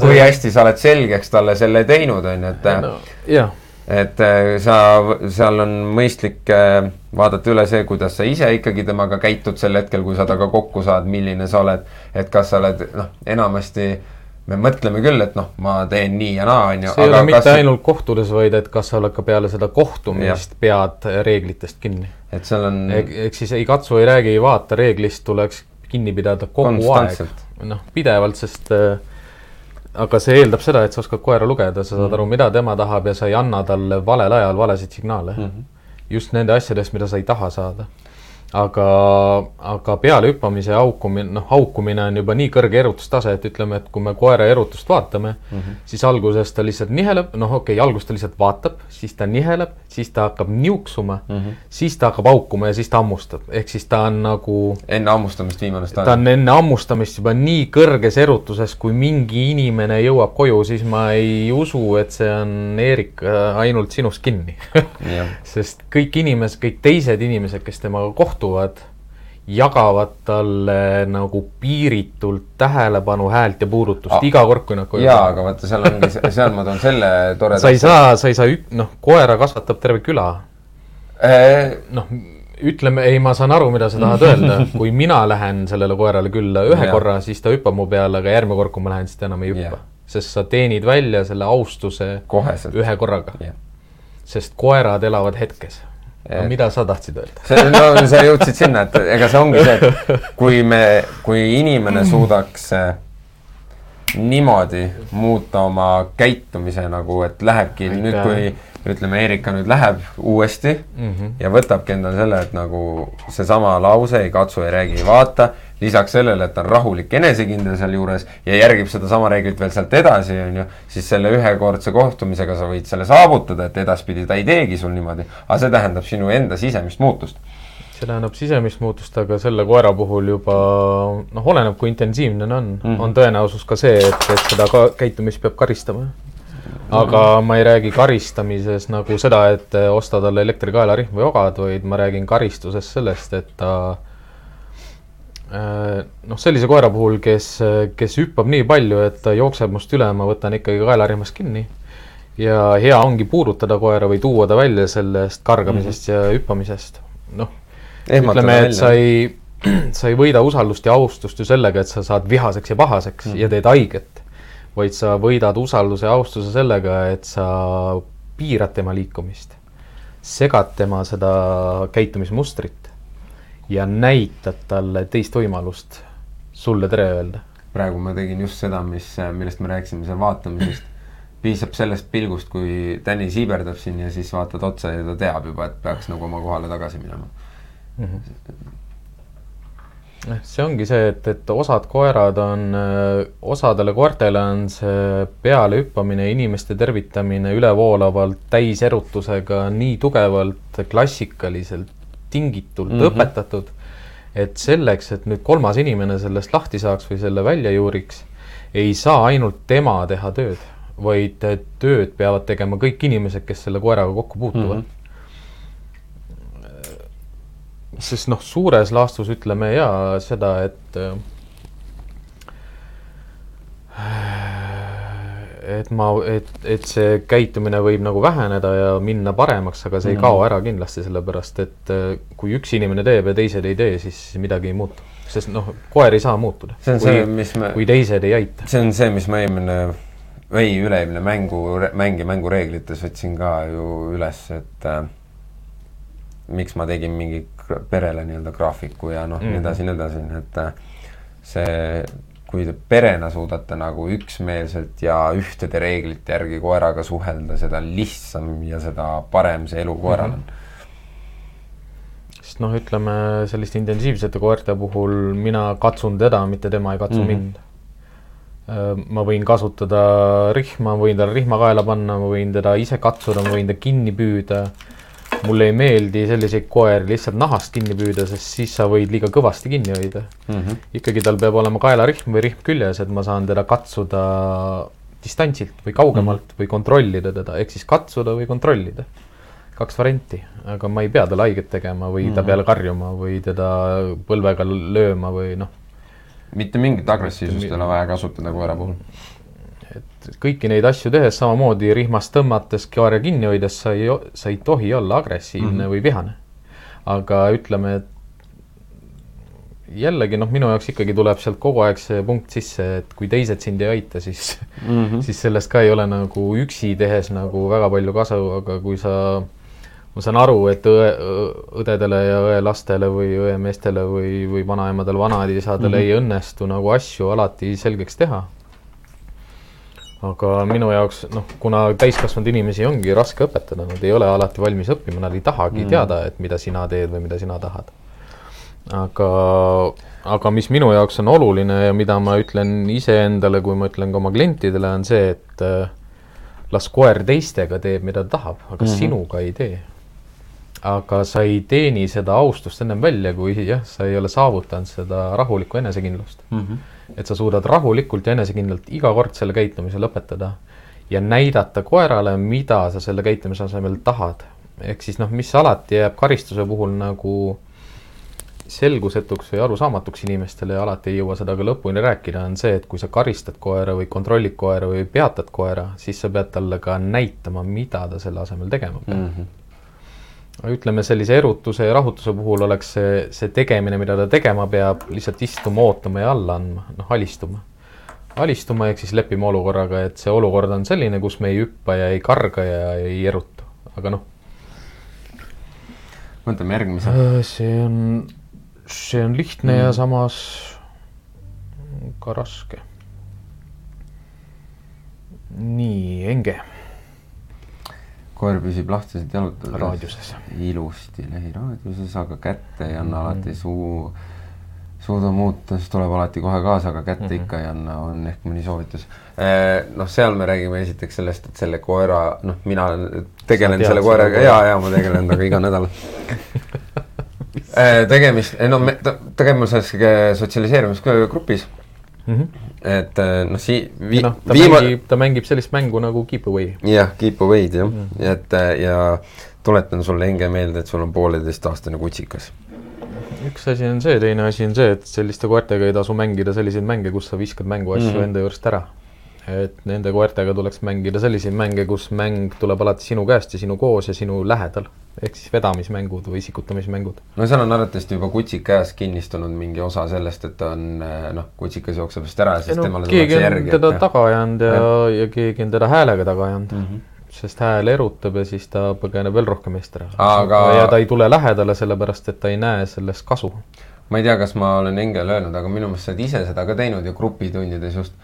kui hästi sa oled selgeks talle selle teinud, on ju, et no, jah et äh, sa, seal on mõistlik äh, vaadata üle see, kuidas sa ise ikkagi temaga käitud sel hetkel, kui sa temaga kokku saad, milline sa oled, et kas sa oled noh, enamasti me mõtleme küll, et noh, ma teen nii ja naa, on ju. see ei ole mitte kas... ainult kohtudes, vaid et kas sa oled ka peale seda kohtumist, pead reeglitest kinni. et seal on e. ehk siis ei katsu, ei räägi, ei vaata, reeglist tuleks kinni pidada kogu aeg. noh, pidevalt, sest äh, aga see eeldab seda, et sa oskad koera lugeda, sa saad mm. aru, mida tema tahab ja sa ei anna talle valel ajal valesid signaale mm. -hmm. just nende asjadest, mida sa ei taha saada. Aga, aga peale hüppamise haukumine, noh, haukumine on juba nii kõrge erutustase, et ütleme, et kui me koera erutust vaatame mm, -hmm. siis alguses ta lihtsalt niheleb, noh, okei okay,, alguses ta lihtsalt vaatab, siis ta niheleb, siis ta hakkab niuksuma mm, -hmm. siis ta hakkab haukuma ja siis ta hammustab, ehk siis ta on nagu enne hammustamist viimane staadium? ta on enne hammustamist juba nii kõrges erutuses, kui mingi inimene jõuab koju, siis ma ei usu, et see on, Eerik, ainult sinust kinni sest kõik inimesed, kõik teised inimesed, kes temaga kohtuvad, kohtuvad, jagavad talle nagu piiritult tähelepanu, häält ja puudutust ah, iga kord, kui nad koju jaa, aga vaata, seal ongi, seal ma toon selle toreda sa ei saa, sa ei saa, noh, koera kasvatab terve küla. Äh.... noh, ütleme, ei, ma saan aru, mida sa tahad öelda, kui mina lähen sellele koerale külla ühe ja. korra, siis ta hüppab mu peale, aga järgmine kord, kui ma lähen, siis ta enam ei hüppa. sest sa teenid välja selle austuse Koheselt. ühe korraga. sest koerad elavad hetkes Et... mida sa tahtsid öelda? see, no sa jõudsid sinna, et ega see ongi see, et kui me, kui inimene suudaks äh, niimoodi muuta oma käitumise nagu, et lähebki Aitäh. nüüd, kui ütleme, Erika nüüd läheb uuesti mm -hmm. ja võtabki endale selle, et nagu seesama lause ei katsu, ei räägi, ei vaata lisaks sellele, et ta on rahulik, enesekindel sealjuures ja järgib sedasama reeglit veel sealt edasi, on ju, siis selle ühekordse kohtumisega sa võid selle saavutada, et edaspidi ta ei teegi sul niimoodi, aga see tähendab sinu enda sisemist muutust see tähendab sisemist muutust, aga selle koera puhul juba noh, oleneb, kui intensiivne ta on mm, -hmm. on tõenäosus ka see, et, et seda ka käitumist peab karistama. aga mm -hmm. ma ei räägi karistamises nagu seda, et osta talle elektrikaelarihm või ogad, vaid ma räägin karistuses sellest, et ta Äh, noh, sellise koera puhul, kes, kes hüppab nii palju, et ta jookseb must üle, ma võtan ikkagi kaelarihmast kinni. ja hea ongi puudutada koera või tuua ta välja sellest kargamisest mm -hmm. ja hüppamisest. noh, ütleme, et sa ei, sa ei võida usaldust ja austust ju sellega, et sa saad vihaseks ja pahaseks mm ja teed haiget. vaid sa võidad usalduse ja austuse sellega, et sa piirad tema liikumist, segad tema seda käitumismustrit ja näitad talle teist võimalust sulle tere öelda. praegu ma tegin just seda, mis, millest me rääkisime seal vaatamisest. piisab sellest pilgust, kui Tänni siiberdab siin ja siis vaatad otsa ja ta teab juba, et peaks nagu oma kohale tagasi minema mm. -hmm see ongi see, et, et osad koerad on, osadele koertele on see pealehüppamine, inimeste tervitamine ülevoolavalt täiserutusega nii tugevalt klassikaliselt tingitult mm -hmm. õpetatud, et selleks, et nüüd kolmas inimene sellest lahti saaks või selle välja juuriks, ei saa ainult tema teha tööd, vaid tööd peavad tegema kõik inimesed, kes selle koeraga kokku puutuvad mm. -hmm sest noh, suures laastus ütleme ja seda, et et ma, et, et see käitumine võib nagu väheneda ja minna paremaks, aga see mm. ei kao ära kindlasti, sellepärast et kui üks inimene teeb ja teised ei tee, siis midagi ei muutu. sest noh, koer ei saa muutuda. see on kui, see, mis me. kui teised ei aita. see on see, mis ma eelmine või üle-eelmine mängu, mäng ja mängureeglites võtsin ka ju üles, et äh, miks ma tegin mingi perele nii-öelda graafiku ja noh mm, -hmm. nii edasi, nii edasi, et äh, see kui te perena suudate nagu üksmeelselt ja ühtede reeglite järgi koeraga suhelda, seda lihtsam ja seda parem see elu koeral on mm. -hmm sest noh, ütleme selliste intensiivsete koerte puhul mina katsun teda, mitte tema ei katsu mm -hmm. mind. Äh, ma võin kasutada rihma, võin talle rihma kaela panna, ma võin teda ise katsuda, ma võin ta kinni püüda mulle ei meeldi selliseid koeri lihtsalt nahast kinni püüda, sest siis sa võid liiga kõvasti kinni hoida mm. -hmm. ikkagi tal peab olema kaelarihm või rihm küljes, et ma saan teda katsuda distantsilt või kaugemalt mm -hmm. või kontrollida teda, ehk siis katsuda või kontrollida. kaks varianti, aga ma ei pea talle haiget tegema või mm -hmm. ta mhm. peale karjuma või teda põlvega lööma või noh. mitte mingit agressiivsust ei ole vaja kasutada koera puhul et kõiki neid asju tehes, samamoodi rihmast tõmmates, kaare kinni hoides, sa ei, sa ei tohi olla agressiivne mm -hmm. või vihane. aga ütleme, et jällegi noh, minu jaoks ikkagi tuleb sealt kogu aeg see punkt sisse, et kui teised sind ei aita, siis mm, -hmm. siis sellest ka ei ole nagu üksi tehes nagu väga palju kasu, aga kui sa, ma saan aru, et õe, õdedele ja õelastele või õemeestele või, või vanaemadele, vanaisadele mm -hmm. ei õnnestu nagu asju alati selgeks teha aga minu jaoks noh, kuna täiskasvanud inimesi ongi raske õpetada, nad ei ole alati valmis õppima, nad ei tahagi mm. teada, et mida sina teed või mida sina tahad. aga, aga mis minu jaoks on oluline ja mida ma ütlen iseendale, kui ma ütlen ka oma klientidele, on see, et äh, las koer teistega teeb, mida ta tahab, aga mm -hmm. sinuga ei tee. aga sa ei teeni seda austust ennem välja, kui jah, sa ei ole saavutanud seda rahulikku enesekindlust mm. -hmm. Et sa suudad rahulikult ja enesekindlalt iga kord selle käitumise lõpetada ja näidata koerale, mida sa selle käitumise asemel tahad. ehk siis noh, mis alati jääb karistuse puhul nagu selgusetuks või arusaamatuks inimestele ja alati ei jõua seda ka lõpuni rääkida, on see, et kui sa karistad koera või kontrollid koera või peatad koera, siis sa pead talle ka näitama, mida ta selle asemel tegema peab mm. -hmm ütleme, sellise erutuse ja rahutuse puhul oleks see, see tegemine, mida ta tegema peab, lihtsalt istuma, ootama ja alla andma, noh, alistuma. alistuma ehk siis leppima olukorraga, et see olukord on selline, kus me ei hüppa ja ei karga ja ei erutu, aga noh. võtame järgmise. Äh, see on see on lihtne mm. ja samas ka raske. nii, Enge. Koer püsib lahtiselt jalutades. raadiuses. ilusti lehiraadiuses, aga kätte ei anna mm. alati suu, suuda muuta, siis tuleb alati kohe kaasa, aga kätte mm -hmm. ikka ei anna, on ehk mõni soovitus. Noh, seal me räägime esiteks sellest, et selle koera, noh, mina tegelen selle koeraga ja, ja ma tegelen temaga iga nädal Äh, tegemist, no me tegevuses sotsialiseerumisgrupis mm. -hmm. Et äh, noh, sii- noh, ta viima... mängib, ta mängib sellist mängu nagu Keep Away. jah, Keep Away'd jah mm, et äh, ja tuletan sulle, Inge, meelde, et sul on pooleteistaastane kutsikas. üks asi on see, teine asi on see, et selliste koertega ei tasu mängida selliseid mänge, kus sa viskad mänguasju mm -hmm. enda juurest ära et nende koertega tuleks mängida selliseid mänge, kus mäng tuleb alati sinu käest ja sinu koos ja sinu lähedal. ehk siis vedamismängud või isikutamismängud. no seal on arvatavasti juba kutsik käes kinnistunud mingi osa sellest, et on noh, kutsikas jookseb vast ära ja siis no, temale keegi on järgi, teda et, taga ajanud ja, ja., ja keegi on teda häälega taga ajanud mm. -hmm sest hääl erutab ja siis ta põgeneb veel rohkem eest ära aga.... ja ta ei tule lähedale, sellepärast et ta ei näe sellest kasu. ma ei tea, kas ma olen Engele öelnud, aga minu meelest sa oled ise seda ka teinud ju grupitundides just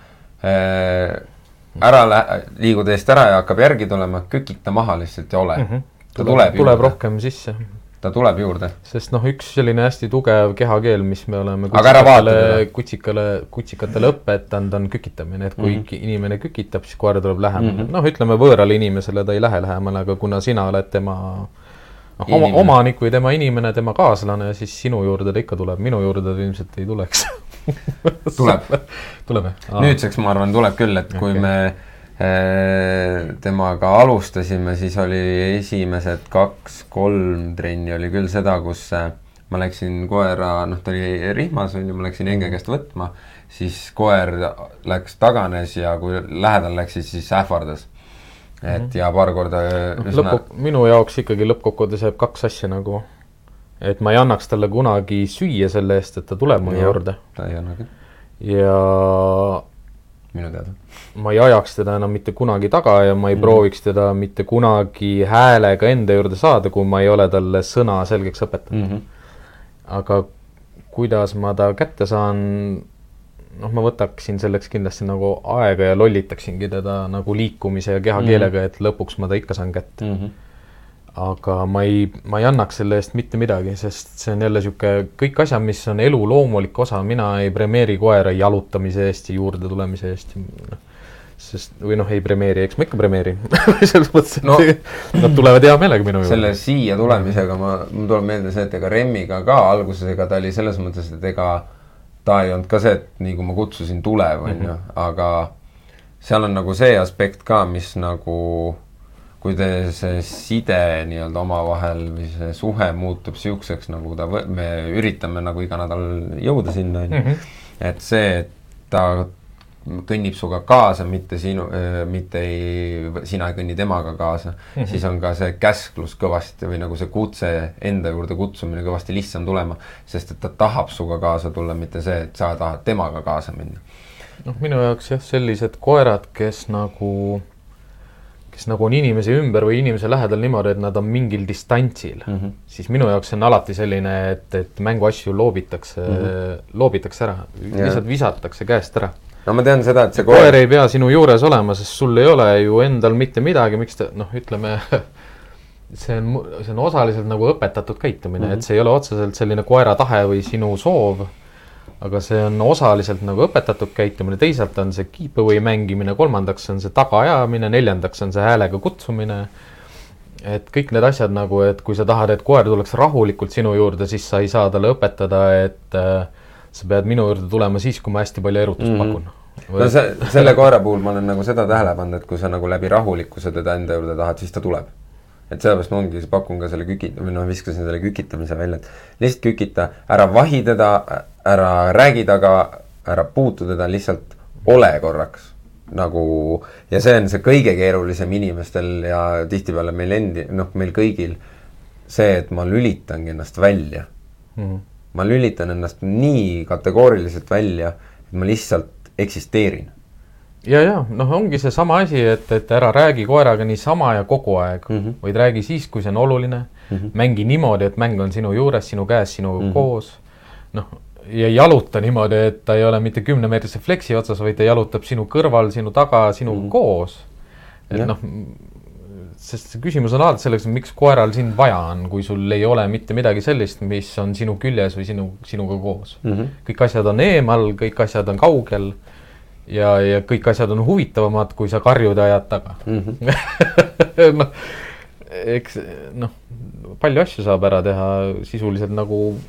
ära lä-, liigud eest ära ja hakkab järgi tulema, kükita maha lihtsalt ja ole mm. -hmm. ta tuleb, tuleb, tuleb rohkem sisse. ta tuleb juurde. sest noh, üks selline hästi tugev kehakeel, mis me oleme kutsikatele, kutsikale, kutsikatele õpetanud, on kükitamine, et kui mm -hmm. inimene kükitab, siis koer tuleb lähemale mm -hmm.. noh, ütleme võõrale inimesele ta ei lähe lähemale, aga kuna sina oled tema noh, oma, omanik või tema inimene, tema kaaslane, siis sinu juurde ta ikka tuleb, minu juurde ta ilmselt ei tuleks tuleb tuleb jah? nüüdseks ma arvan, tuleb küll, et kui okay. me äh, temaga alustasime, siis oli esimesed kaks-kolm trenni oli küll seda, kus äh, ma läksin koera, noh, ta oli rihmas, on ju, ma läksin Enge käest võtma, siis koer läks, taganes ja kui lähedal läksid, siis ähvardas. et mhm. ja paar korda no, üsna... lõpp, minu jaoks ikkagi lõppkokkuvõttes jääb kaks asja nagu et ma ei annaks talle kunagi süüa selle eest, et ta tuleb mu juurde. ta ei anna küll. ja minu teada. ma ei ajaks teda enam mitte kunagi taga ja ma ei mm. prooviks teda mitte kunagi häälega enda juurde saada, kui ma ei ole talle sõna selgeks õpetanud mm. -hmm. aga kuidas ma ta kätte saan, noh, ma võtaksin selleks kindlasti nagu aega ja lollitaksingi teda nagu liikumise ja kehakeelega mm, -hmm. et lõpuks ma ta ikka saan kätte mm. -hmm aga ma ei, ma ei annaks selle eest mitte midagi, sest see on jälle niisugune, kõik asjad, mis on elu loomulik osa, mina ei premeeri koera jalutamise eest ja juurde tulemise eest. sest, või noh, ei premeeri, eks ma ikka premeerin selles mõttes, et no, nad tulevad hea meelega minu juurde. selle siia tulemisega ma, mul tuleb meelde see, et ega Remmiga ka alguses, ega ta oli selles mõttes, et ega ta ei olnud ka see, et nii kui ma kutsusin, tuleb, on ju, mhm. aga seal on nagu see aspekt ka, mis nagu kui te see side nii-öelda omavahel või see suhe muutub niisuguseks, nagu ta, me üritame nagu iga nädal jõuda sinna, on ju. Mhm. et see, et ta kõnnib sinuga kaasa, mitte sinu, mitte ei, sina ei kõnni temaga kaasa mm, -hmm. siis on ka see käsklus kõvasti või nagu see kutse enda juurde kutsumine kõvasti lihtsam tulema, sest et ta tahab sinuga kaasa tulla, mitte see, et sa tahad temaga kaasa minna. noh, minu jaoks jah, sellised koerad, kes nagu kes nagu on inimese ümber või inimese lähedal niimoodi, et nad on mingil distantsil mm, -hmm. siis minu jaoks on alati selline, et, et mänguasju loobitakse mm, -hmm. loobitakse ära, lihtsalt visatakse käest ära. no ma tean seda, et see koer, koer ei pea sinu juures olema, sest sul ei ole ju endal mitte midagi, miks ta noh, ütleme see on, see on osaliselt nagu õpetatud käitumine mm, -hmm. et see ei ole otseselt selline koera tahe või sinu soov. Aga see on osaliselt nagu õpetatud käitumine, teisalt on see keep away mängimine, kolmandaks on see tagaajamine, neljandaks on see häälega kutsumine. et kõik need asjad nagu, et kui sa tahad, et koer tuleks rahulikult sinu juurde, siis sa ei saa talle õpetada, et äh, sa pead minu juurde tulema siis, kui ma hästi palju erutust mm -hmm. pakun no see, selle koera puhul ma olen nagu seda tähele pannud, et kui sa nagu läbi rahulikkuse teda enda juurde tahad, siis ta tuleb et sellepärast ma ongi, pakun ka selle kükit- või noh, viskasin selle kükitamise välja, et lihtsalt kükita, ära vahi teda, ära räägi temaga, ära puutu teda, lihtsalt ole korraks nagu ja see on see kõige keerulisem inimestel ja tihtipeale meil endi, noh, meil kõigil see, et ma lülitangi ennast välja mm. -hmm. ma lülitan ennast nii kategooriliselt välja, et ma lihtsalt eksisteerin ja, ja noh, ongi seesama asi, et, et ära räägi koeraga niisama ja kogu aeg mm, -hmm. vaid räägi siis, kui see on oluline mm. -hmm. mängi niimoodi, et mäng on sinu juures, sinu käes, sinuga mm -hmm. koos. noh, ja jaluta niimoodi, et ta ei ole mitte kümnemeetrise fleksi otsas, vaid ta jalutab sinu kõrval, sinu taga, sinuga mm koos. et noh, sest see küsimus on alati selles, miks koeral sind vaja on, kui sul ei ole mitte midagi sellist, mis on sinu küljes või sinu, sinuga koos mm. -hmm. kõik asjad on eemal, kõik asjad on kaugel ja, ja kõik asjad on huvitavamad, kui sa karjud ja ajad taga mm. -hmm. noh, eks noh, palju asju saab ära teha sisuliselt nagu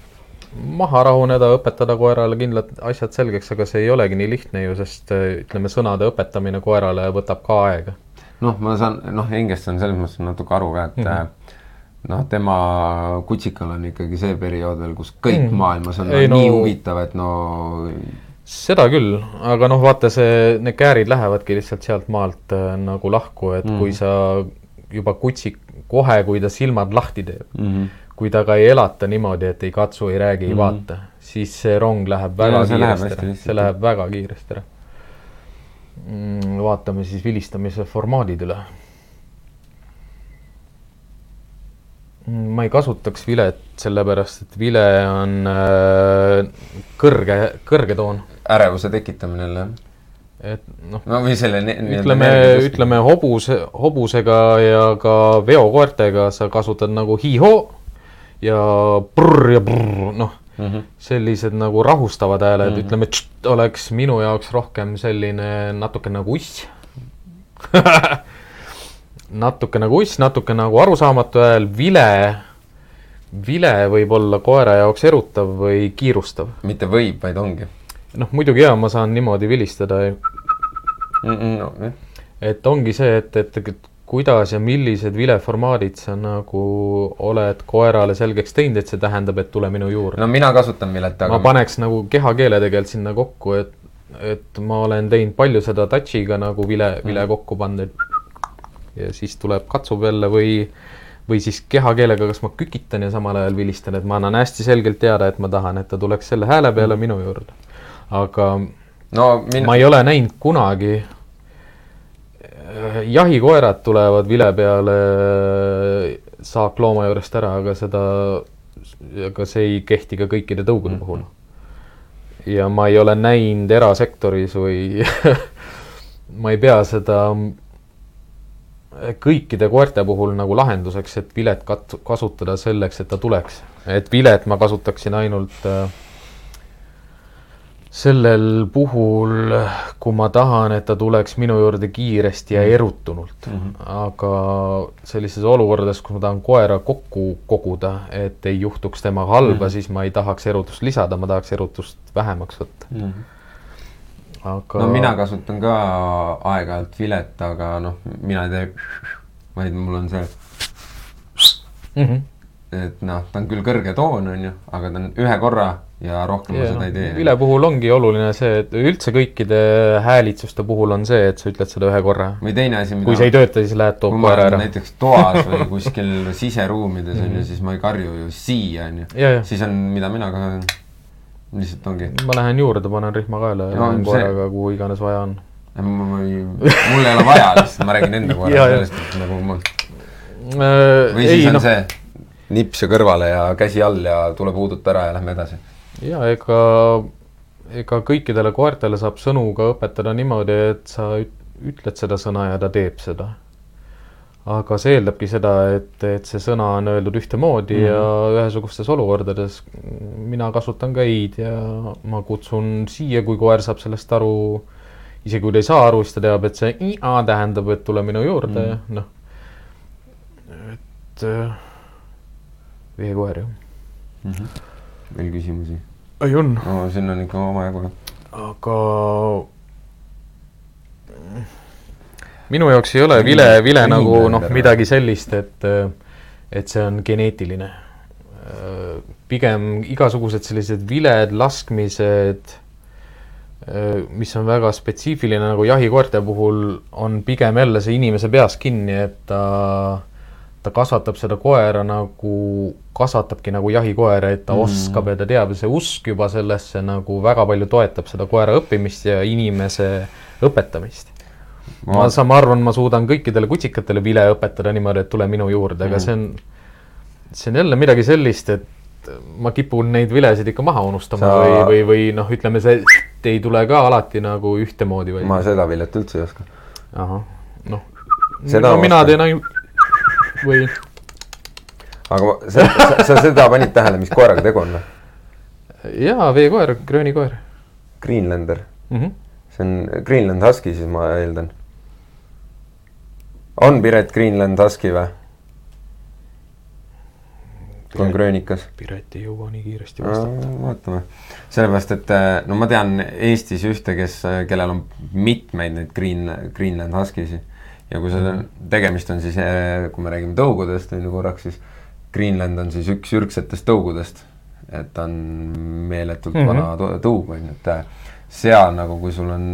maha rahuneda, õpetada koerale kindlad asjad selgeks, aga see ei olegi nii lihtne ju, sest ütleme, sõnade õpetamine koerale võtab ka aega. noh, ma saan, noh, Engest on selles mõttes natuke aru ka, et mm -hmm noh, tema kutsikal on ikkagi see periood veel, kus kõik mm. maailmas on ei, no, nii huvitav, et no seda küll, aga noh, vaata see, need käärid lähevadki lihtsalt sealt maalt äh, nagu lahku, et mm. kui sa juba kutsik, kohe, kui ta silmad lahti teeb mm, -hmm. Kui ta ka ei elata niimoodi, et ei katsu, ei räägi mm, ei vaata, siis see rong läheb väga ja, kiiresti ära, see läheb väga kiiresti ära. Mm,. vaatame siis vilistamise formaadid üle. Mm, ma ei kasutaks vilet, sellepärast et vile on äh, kõrge, kõrge toon. Ärevuse tekitamine jälle, jah? et noh no või selle ütleme, ütleme hobuse, hobusega ja ka veokoertega sa kasutad nagu hi-ho ja prr ja prr, noh mm -hmm. sellised nagu rahustavad hääled mm, -hmm. ütleme, oleks minu jaoks rohkem selline natuke nagu uss natuke nagu uss, natuke nagu arusaamatu hääl, vile, vile võib olla koera jaoks erutav või kiirustav. mitte võib, vaid ongi noh, muidugi jaa, ma saan niimoodi vilistada mm. -mm, no, eh. et ongi see, et, et, et kuidas ja millised vileformaadid sa nagu oled koerale selgeks teinud, et see tähendab, et tule minu juurde. no mina kasutan vilet, aga ma paneks nagu kehakeele tegelikult sinna kokku, et, et ma olen teinud palju seda touch'iga nagu vile, vile mm. kokku pannud, et ja siis tuleb, katsub jälle või või siis kehakeelega, kas ma kükitan ja samal ajal vilistan, et ma annan hästi selgelt teada, et ma tahan, et ta tuleks selle hääle peale minu juurde aga no, min... ma ei ole näinud kunagi. Jahikoerad tulevad vile peale saaklooma juurest ära, aga seda, aga see ei kehti ka kõikide tõugude mm -hmm. puhul. ja ma ei ole näinud erasektoris või ma ei pea seda kõikide koerte puhul nagu lahenduseks, et vilet kat-, kasutada selleks, et ta tuleks. et vilet ma kasutaksin ainult äh, sellel puhul, kui ma tahan, et ta tuleks minu juurde kiiresti ja mhm. erutunult mm, -hmm. aga sellises olukordades, kus ma tahan koera kokku koguda, et ei juhtuks temaga halba mm, -hmm. siis ma ei tahaks erutust lisada, ma tahaks erutust vähemaks võtta mm. -hmm. aga. no mina kasutan ka aeg-ajalt vilet, aga noh, mina ei tee, vaid mul on see mm. -hmm. et noh, ta on küll kõrge toon, on ju, aga ta on ühe korra ja rohkem ja, ma seda ei tee. vile puhul ongi oluline see, et üldse kõikide häälitsuste puhul on see, et sa ütled seda ühe korra. või teine asi, mida kui see ei tööta, siis lähed toob koera ära. näiteks toas või kuskil siseruumides on ju, mhm. siis ma ei karju ju siia, on ju. siis on, mida mina ka lihtsalt ongi. ma lähen juurde, panen rihma kaela ja lähen koeraga see... kuhu iganes vaja on. mul ei ole vaja lihtsalt, ma räägin enda koeraga sellest, et nagu mul äh, või siis ei, on no. see nips ja kõrvale ja käsi all ja tuleb uuduta ära ja lähme edasi ja ega, ega kõikidele koertele saab sõnu ka õpetada niimoodi, et sa ütled seda sõna ja ta teeb seda. aga see eeldabki seda, et, et see sõna on öeldud ühtemoodi mm -hmm. ja ühesugustes olukordades. mina kasutan ka ei-d ja ma kutsun siia, kui koer saab sellest aru. isegi kui ta ei saa aru, siis ta teab, et see i-a tähendab, et tule minu juurde mm -hmm. ja noh. et äh, veekoer jah mm. -hmm. veel küsimusi? Ei on no,. siin on ikka omajagu. aga minu jaoks ei ole vile, vile nagu noh, midagi sellist, et, et see on geneetiline. pigem igasugused sellised viled, laskmised, mis on väga spetsiifiline nagu jahikoerte puhul, on pigem jälle see inimese peas kinni, et ta, ta kasvatab seda koera nagu, kasvatabki nagu jahikoera, et ta mm. oskab ja ta teab ja see usk juba sellesse nagu väga palju toetab seda koera õppimist ja inimese õpetamist ma saan, ma arvan, ma suudan kõikidele kutsikatele vile õpetada niimoodi, et tule minu juurde, aga mm. see on, see on jälle midagi sellist, et ma kipun neid vilesid ikka maha unustama Sa... või, või, või noh, ütleme see ei tule ka alati nagu ühtemoodi või. ma seda vilet üldse ei oska. ahah, noh. no mina teen ainult või. aga sa, sa, sa seda panid tähele, mis koeraga tegu on või? jaa, veekoer, gröönikoer. Greenlander mm. -hmm. see on Greenland Husky siis ma eeldan on Piret Greenland Husky või? kui on Gröönikas. Piret ei jõua nii kiiresti vastata vaatame, sellepärast et äh, no ma tean Eestis ühte, kes, äh, kellel on mitmeid neid Green, Greenland Huskiesi ja kui mhm. tegemist on siis, äh, kui me räägime tõugudest on ju korraks, siis Greenland on siis üks ürgsetest tõugudest. et ta on meeletult mm -hmm. vana tõug on ju, et seal nagu, kui sul on,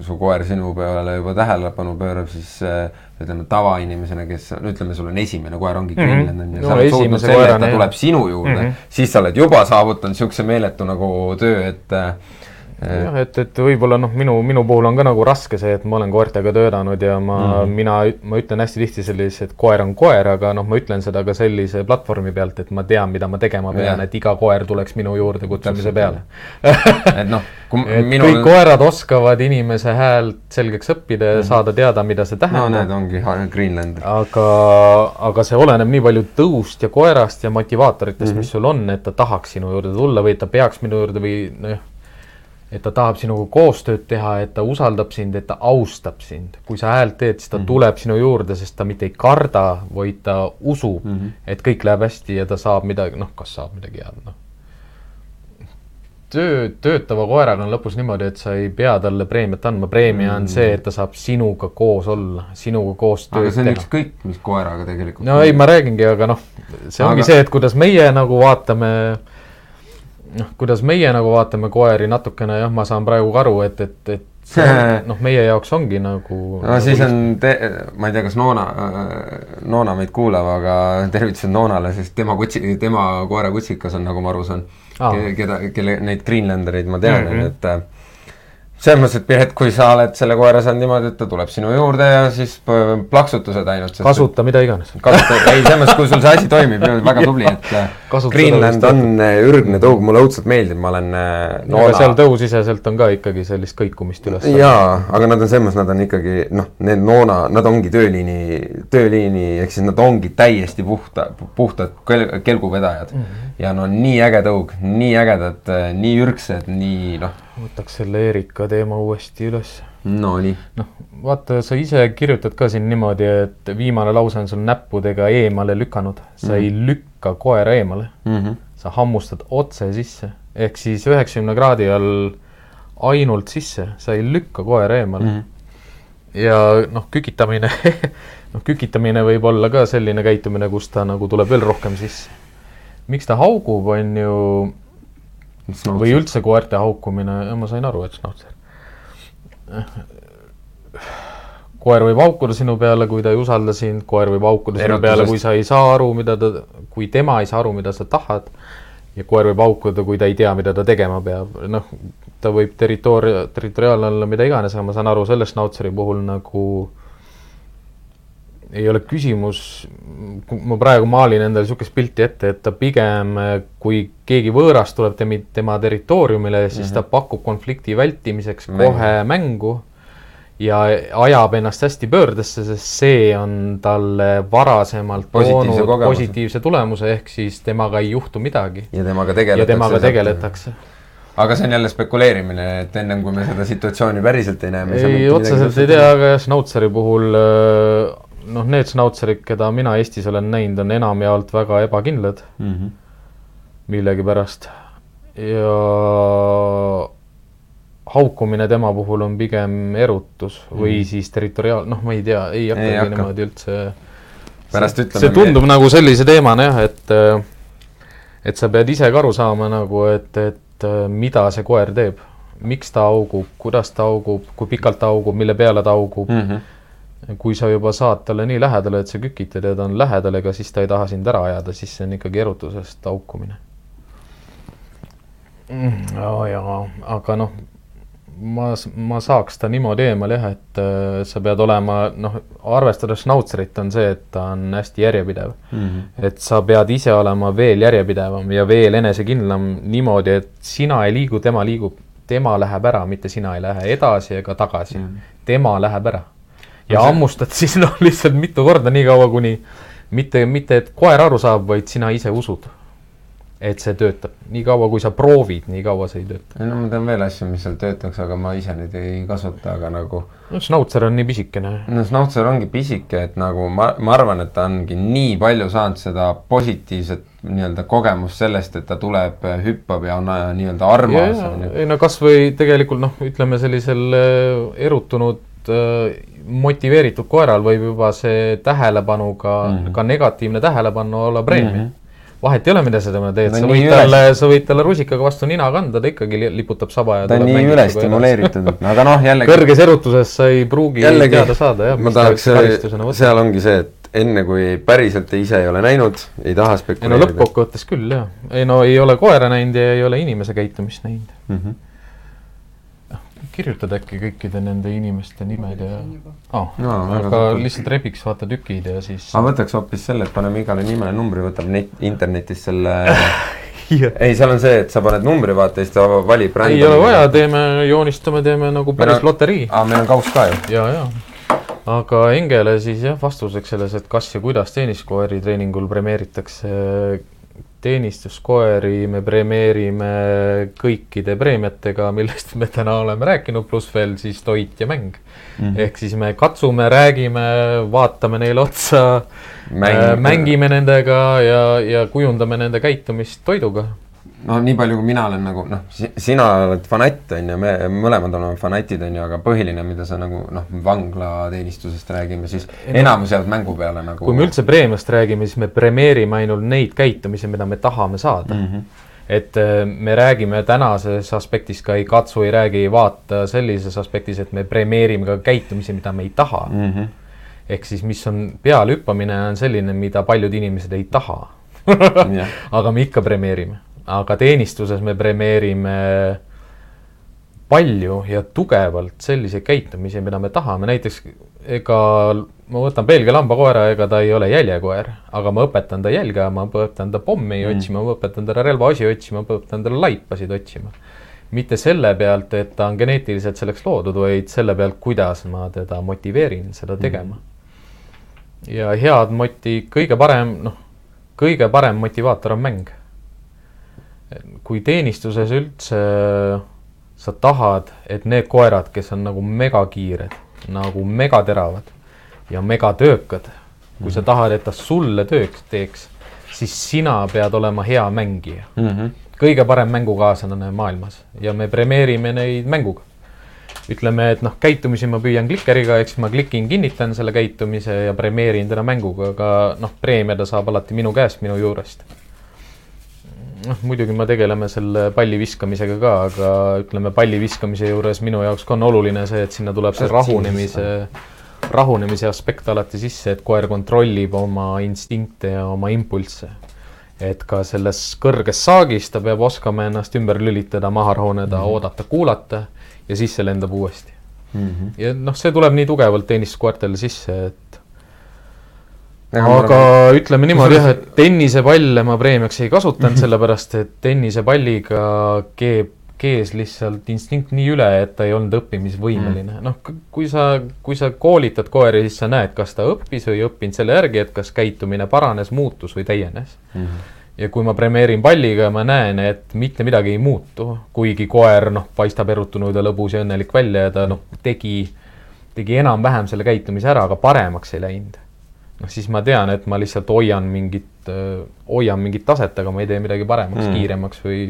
su koer sinu peale juba tähelepanu pöörab, siis äh, ütleme tavainimesena, kes no ütleme, sul on esimene koer ongi -hmm. Greenland on ju, sa oled suutnud selle, et ta tuleb sinu juurde mm, -hmm. siis sa oled juba saavutanud niisuguse meeletu nagu töö, et äh, jah, et, et võib-olla noh, minu, minu puhul on ka nagu raske see, et ma olen koertega töötanud ja ma mm., mina, ma ütlen hästi tihti sellise, et koer on koer, aga noh, ma ütlen seda ka sellise platvormi pealt, et ma tean, mida ma tegema pean, et iga koer tuleks minu juurde kutsumise peale et noh, kui minul... kõik koerad oskavad inimese häält selgeks õppida ja mm. saada teada, mida see tähendab. no need ongi Greenland. aga, aga see oleneb nii palju tõust ja koerast ja motivaatoritest mm, -hmm. mis sul on, et ta tahaks sinu juurde tulla või ta peaks minu juurde või noh et ta tahab sinuga koostööd teha, et ta usaldab sind, et ta austab sind. kui sa häält teed, siis ta mm -hmm. tuleb sinu juurde, sest ta mitte ei karda, vaid ta usub mm, -hmm. et kõik läheb hästi ja ta saab midagi, noh, kas saab midagi head, noh. töö, töötava koeraga on lõpus niimoodi, et sa ei pea talle preemiat andma, preemia on mm -hmm. see, et ta saab sinuga koos olla, sinuga koos tööd teha. aga see on ükskõik, mis koeraga tegelikult. no ei, ma räägingi, aga noh, see aga... ongi see, et kuidas meie nagu vaatame noh, kuidas meie nagu vaatame koeri natukene jah, ma saan praegu aru, et, et, et noh, meie jaoks ongi nagu. no nagu siis on, ma ei tea, kas Noona, Noona meid kuulab, aga tervitused Noonale, sest tema kutsi, tema koera kutsikas on, nagu ma aru saan ah., keda, kelle neid Greenlandereid ma tean mm, -hmm. et selles mõttes, et Piret, kui sa oled selle koera saanud niimoodi, et ta tuleb sinu juurde ja siis plaksutused ainult. kasuta mida iganes. kasuta, ei selles mõttes, kui sul see asi toimib, väga tubli, et äh, kasuta Greenland on äh, ürgne tõug, mulle õudselt meeldib, ma olen äh, noola. seal tõusiseselt on ka ikkagi sellist kõikumist üles. jaa, aga nad on selles mõttes, nad on ikkagi noh, need noona, nad ongi tööliini, tööliini, ehk siis nad ongi täiesti puhta, puhtad kel, kelguvedajad mm. -hmm. ja no nii äge tõug, nii ägedad, nii ürgsed, nii noh võtaks selle Erika teema uuesti üles. Nonii. noh, vaata, sa ise kirjutad ka siin niimoodi, et viimane lause on sul näppudega eemale lükanud. sa mm -hmm. ei lükka koera eemale mm. -hmm. sa hammustad otse sisse, ehk siis üheksakümne kraadi all ainult sisse, sa ei lükka koera eemale mm. -hmm. ja noh, kükitamine noh, kükitamine võib olla ka selline käitumine, kus ta nagu tuleb veel rohkem sisse. miks ta haugub, on ju. Või üldse koerte haukumine, ma sain aru, et snautser. koer võib haukuda sinu peale, kui ta ei usalda sind, koer võib haukuda sinu peale, kui sa ei saa aru, mida ta, kui tema ei saa aru, mida sa tahad. ja koer võib haukuda, kui ta ei tea, mida ta tegema peab, noh, ta võib territoor-, territoriaalne olla mida iganes, aga ma saan aru selle snautseri puhul nagu ei ole küsimus, ma praegu maalin endale niisugust pilti ette, et ta pigem, kui keegi võõras tuleb tema, tema territooriumile, siis mm -hmm. ta pakub konflikti vältimiseks kohe mm -hmm. mängu ja ajab ennast hästi pöördesse, sest see on talle varasemalt Positiivse toonud kogemuse. positiivse tulemuse, ehk siis temaga ei juhtu midagi. ja temaga ja tegeletakse. temaga tegeletakse. aga see on jälle spekuleerimine, et ennem kui me seda situatsiooni päriselt ei näe, me ei, otseselt ei tea, aga jah, Schnautzeri puhul äh, noh, need Schnautzerid, keda mina Eestis olen näinud, on enamjaolt väga ebakindlad mm. -hmm. millegipärast ja haukumine tema puhul on pigem erutus või Mhm. siis territoriaal-, noh, ma ei tea, ei hakkagi hakka. niimoodi üldse. Pärast ütleme see tundub nagu sellise teemana jah, et, et sa pead ise ka aru saama nagu, et, et mida see koer teeb. miks ta augub, kuidas ta augub, kui pikalt ta augub, mille peale ta augub Mm -hmm. Kui sa juba saad talle nii lähedale, et sa kükitad ja ta on lähedal, ega siis ta ei taha sind ära ajada, siis see on ikkagi erutusest haukumine mm,. ja, ja, aga noh, ma, ma saaks ta niimoodi eemal jah, et äh, sa pead olema, noh, arvestades Schnautzerit on see, et ta on hästi järjepidev Mm -hmm. et sa pead ise olema veel järjepidevam ja veel enesekindlam niimoodi, et sina ei liigu, tema liigub, tema läheb ära, mitte sina ei lähe edasi ega tagasi Mhm. tema läheb ära. Ja see- hammustad siis noh, lihtsalt mitu korda nii kaua, kuni mitte, mitte et koer aru saab, vaid sina ise usud, et see töötab. nii kaua, kui sa proovid, nii kaua see ei tööta. no ma tean veel asju, mis seal töötaks, aga ma ise neid ei kasuta, aga nagu no Schnauzer on nii pisikene. no Schnauzer ongi pisike, et nagu ma, ma arvan, et ta ongi nii palju saanud seda positiivset nii-öelda kogemust sellest, et ta tuleb, hüppab ja on äh, nii-öelda armas, ei no kasvõi tegelikult noh, ütleme sellisel äh, erutunud äh, motiveeritud koeral võib juba see tähelepanu ka mm. -hmm. ka negatiivne tähelepanu olla preemia mm. -hmm. vahet ei ole, mida sa temaga teed No sa võid talle, sa võid talle rusikaga vastu nina kanda, ta ikkagi li- liputab saba ja ta on nii edasi. stimuleeritud, et aga noh, jällegi kõrges erutuses sa ei pruugi jällegi teada saada jah, ma tahaks, võtab. seal ongi see, et enne kui päriselt ise ei ole näinud, ei taha ei no spekuleerida lõppkokkuvõttes küll jah, ei no ei ole koera näinud ja ei ole inimese käitumist näinud. mm. -hmm. Kirjutad äkki kõikide nende inimeste nimed ja oh, Jaa, väga aga lihtsalt rebiks vaata tükid ja siis aga võtaks hoopis selle, et paneme igale nimele numbri, võtab net, internetis selle ei, seal on see, et sa paned numbri, vaata ja siis ta valib ei ole vaja, teeme, joonistame, teeme nagu päris on- loterii. aa, meil on kauss ka ju. ja, ja. aga Engele siis jah, vastuseks selles, et kas ja kuidas teeniskoeri treeningul premeeritakse teenistuskoeri me premeerime kõikide preemiatega, millest me täna oleme rääkinud, pluss veel siis toit ja mäng mm. -hmm. ehk siis me katsume, räägime, vaatame neile otsa Mäng- Mäng..., mängime nendega ja, ja kujundame nende käitumist toiduga. No nii palju, kui mina olen nagu noh, sina oled fanatt, on ju, me mõlemad oleme fanatid, on ju, aga põhiline, mida sa nagu noh, vanglateenistusest räägime, siis enamus jäävad mängu peale nagu kui me üldse preemiast räägime, siis me premeerime ainult neid käitumisi, mida me tahame saada mm. Mhm. et äh, me räägime tänases aspektis ka ei katsu, ei räägi, ei vaata sellises aspektis, et me premeerime ka käitumisi, mida me ei taha mm. mm. -hmm. ehk siis, mis on pealehüppamine, on selline, mida paljud inimesed ei taha aga me ikka premeerime, aga teenistuses me premeerime palju ja tugevalt selliseid käitumisi, mida me tahame, näiteks ega ma võtan Belgia lambakoera, ega ta ei ole jäljekoer, aga ma õpetan ta jälge ajama, ma õpetan ta pommi mm. otsima, ma õpetan talle relvaosi otsima, ma õpetan talle laipasid otsima. mitte selle pealt, et ta on geneetiliselt selleks loodud, vaid selle pealt, kuidas ma teda motiveerin seda tegema mm.. ja head moti, kõige parem, noh, kõige parem motivaator on mäng kui teenistuses üldse sa tahad, et need koerad, kes on nagu megakiired, nagu megateravad ja megatöökad, kui sa tahad, et ta sulle tööks teeks, siis sina pead olema hea mängija. mm -hmm. kõige parem mängukaaslane maailmas ja me premeerime neid mänguga. ütleme, et noh, käitumisi ma püüan klikeriga, eks ma klikin, kinnitan selle käitumise ja premeerin teda mänguga, aga noh, preemia ta saab alati minu käest, minu juurest noh, muidugi me tegeleme selle palli viskamisega ka, aga ütleme, palli viskamise juures minu jaoks ka on oluline see, et sinna tuleb see rahunemise, rahunemise aspekt alati sisse, et koer kontrollib oma instinkte ja oma impulsse. et ka selles kõrges saagis ta peab oskama ennast ümber lülitada, maha rahuneda mm, -hmm. oodata, kuulata ja siis see lendab uuesti. Mm -hmm. ja noh, see tuleb nii tugevalt teenistuskoertele sisse, et aga ütleme niimoodi jah, et tennisepalle ma preemiaks ei kasutanud, sellepärast et tennisepalliga keeb kees lihtsalt instinkt nii üle, et ta ei olnud õppimisvõimeline mm.. noh, kui sa, kui sa koolitad koeri, siis sa näed, kas ta õppis või ei õppinud selle järgi, et kas käitumine paranes, muutus või täienes mm. -hmm ja kui ma premeerin palliga, ma näen, et mitte midagi ei muutu, kuigi koer noh, paistab erutunud ja lõbus ja õnnelik välja ja ta noh, tegi, tegi enam-vähem selle käitumise ära, aga paremaks ei läinud. Noh, siis ma tean, et ma lihtsalt hoian mingit, hoian mingit taset, aga ma ei tee midagi paremaks mm., kiiremaks või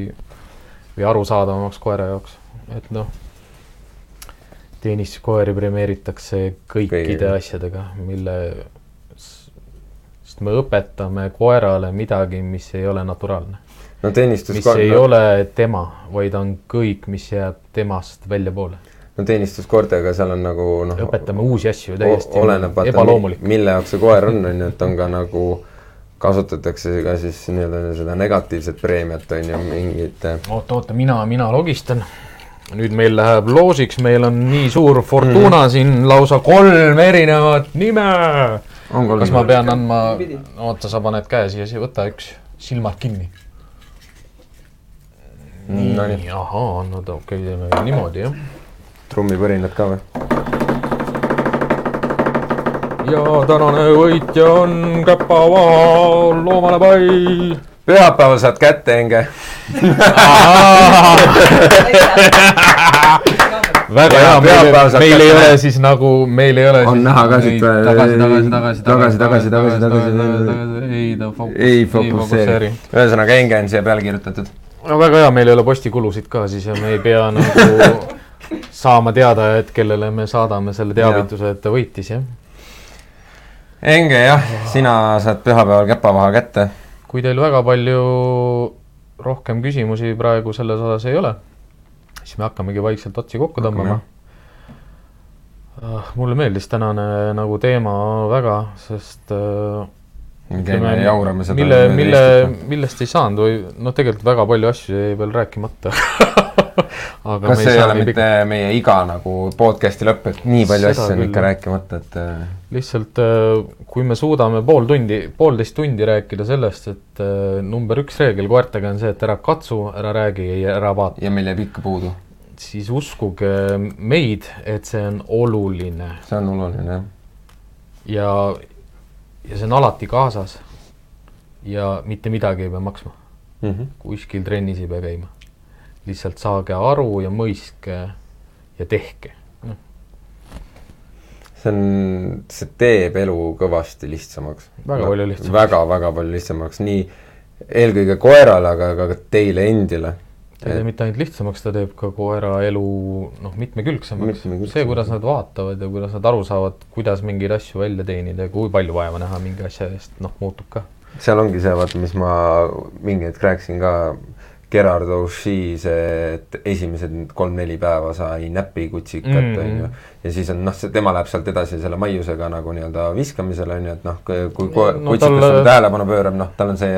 või arusaadavamaks koera jaoks, et noh, teenistuskoeri premeeritakse kõikide Kõige. asjadega, mille, sest me õpetame koerale midagi, mis ei ole naturaalne. no teenistus mis ei no. ole tema, vaid on kõik, mis jääb temast väljapoole no teenistuskoertega seal on nagu noh. õpetame uusi asju täiesti oleneb, ebaloomulik. mille jaoks see koer on, on ju, et on ka nagu kasutatakse ka siis nii-öelda seda negatiivset preemiat, on ju, mingit. oota, oota, mina, mina logistan. nüüd meil läheb loosiks, meil on nii suur Fortuna mm. siin lausa kolm erinevat nime. kas ma pean andma, oota, sa paned käe siia, siia, võta üks, silmad kinni. nii no,, ahaa, no okei okay,, teeme niimoodi, jah. Trummipõrinad ka või? ja tänane võitja on Käpavaa loomane pall. pühapäeval saad kätte, Enge väga hea, meil, meil ei ole siis nagu, meil ei ole. on näha ka siit. tagasi, tagasi, tagasi, tagasi, tagasi, tagasi, tagasi. ei, ta ei fokusseeri. ühesõnaga, Enge on siia peale kirjutatud. no väga hea, meil ei ole postikulusid ka siis ja me ei pea nagu saama teada, et kellele me saadame selle teavituse, et ta võitis, jah Enge jah, sina saad pühapäeval käpavaha kätte. kui teil väga palju rohkem küsimusi praegu selles osas ei ole, siis me hakkamegi vaikselt otsi kokku tõmbama. Ah, mulle meeldis tänane nagu teema väga, sest äh, me käime ja jaurame seda. mille, mille, millest ei saanud või noh, tegelikult väga palju asju jäi veel rääkimata kas see ei ole mitte pik... meie iga nagu podcast'i lõpp, et nii palju asju on ikka rääkimata, et äh, lihtsalt äh, kui me suudame pool tundi, poolteist tundi rääkida sellest, et äh, number üks reegel koertega on see, et ära katsu, ära räägi, ära vaata. ja meil jääb ikka puudu. siis uskuge meid, et see on oluline. see on oluline, jah. ja, ja see on alati kaasas. ja mitte midagi ei pea maksma mm. -hmm. kuskil trennis ei pea käima lihtsalt saage aru ja mõistke ja tehke no.. see on, see teeb elu kõvasti lihtsamaks. väga palju lihtsamaks. väga-väga palju lihtsamaks, nii eelkõige koerale, aga ka teile endile. ta ei tee mitte ainult lihtsamaks, ta teeb ka koera elu noh, mitmekülgsemaks. see, kuidas nad vaatavad ja kuidas nad aru saavad, kuidas mingeid asju välja teenida ja kui palju vaeva näha mingi asja eest, noh, muutub ka. seal ongi see, vaata, mis ma mingi hetk rääkisin ka Gerard O'Shea see, et esimesed kolm-neli päeva sa ei näpi kutsikat, mm. on ju. ja siis on noh, see, tema läheb sealt edasi selle maiusega nagu nii-öelda viskamisele, on ju, et noh, kui no, kutsikas tal... sulle tähelepanu pöörab, noh, tal on see.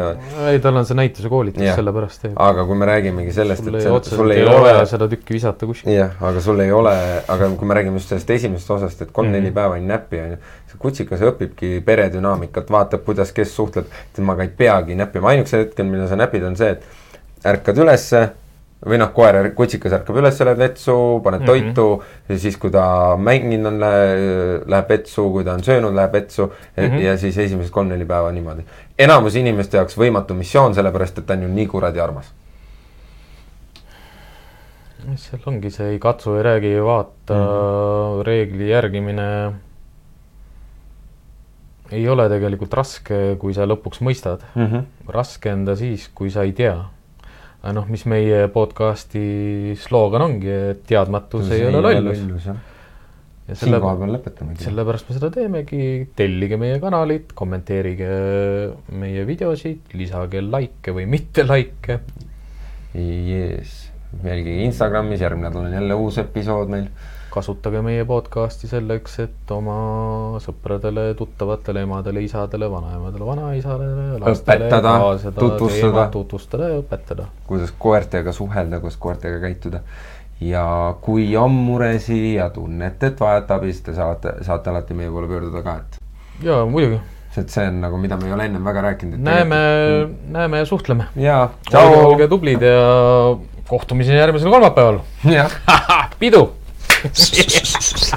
ei, tal on see näituse koolitus, sellepärast aga kui me räägimegi sellest, et sul, sul ei ole seda tükki visata kuskil. jah, aga sul ei ole, aga kui me räägime just sellest esimesest osast, et kolm-neli mm. päeva ei näpi, on ju. see kutsikas õpibki peredünaamikat, vaatab, kuidas kes suhtleb, temaga ei peagi näppima, ainukesel hetkel, mida sa näpid, on see, et ärkad ülesse või noh, koer, kutsikas ärkab üles, lähed vetsu, paned mm -hmm. toitu siis, kui ta mänginud on, läheb vetsu, kui ta on söönud, läheb vetsu mm -hmm. ja siis esimesed kolm-neli päeva niimoodi. enamus inimeste jaoks võimatu missioon, sellepärast et ta on ju nii kuradi armas. seal ongi see ei katsu, ei räägi, ei vaata mm -hmm. reegli järgimine ei ole tegelikult raske, kui sa lõpuks mõistad mm. -hmm. raske on ta siis, kui sa ei tea noh, mis meie podcasti sloogan ongi, et teadmatus ei ole lollus. ja selle, sellepärast me seda teemegi, tellige meie kanalit, kommenteerige meie videosid, lisage likee või mitte likee. Jees, jälgige Instagramis, järgmine nädal on jälle uus episood meil kasutage meie podcasti selleks, et oma sõpradele, tuttavatele, emadele, isadele, vanaemadele, vanaisadele, lastele õpetada, tutvustada, tutvustada ja õpetada. kuidas koertega suhelda, kuidas koertega käituda. ja kui on muresid ja tunnete, et vajate abi, siis te saate, saate alati meie poole pöörduda ka, et. jaa, muidugi. sest see on nagu, mida me ei ole ennem väga rääkinud. näeme, näeme ja suhtleme. jaa, tšau. olge tublid ja kohtumiseni järgmisel kolmapäeval. pidu yeah.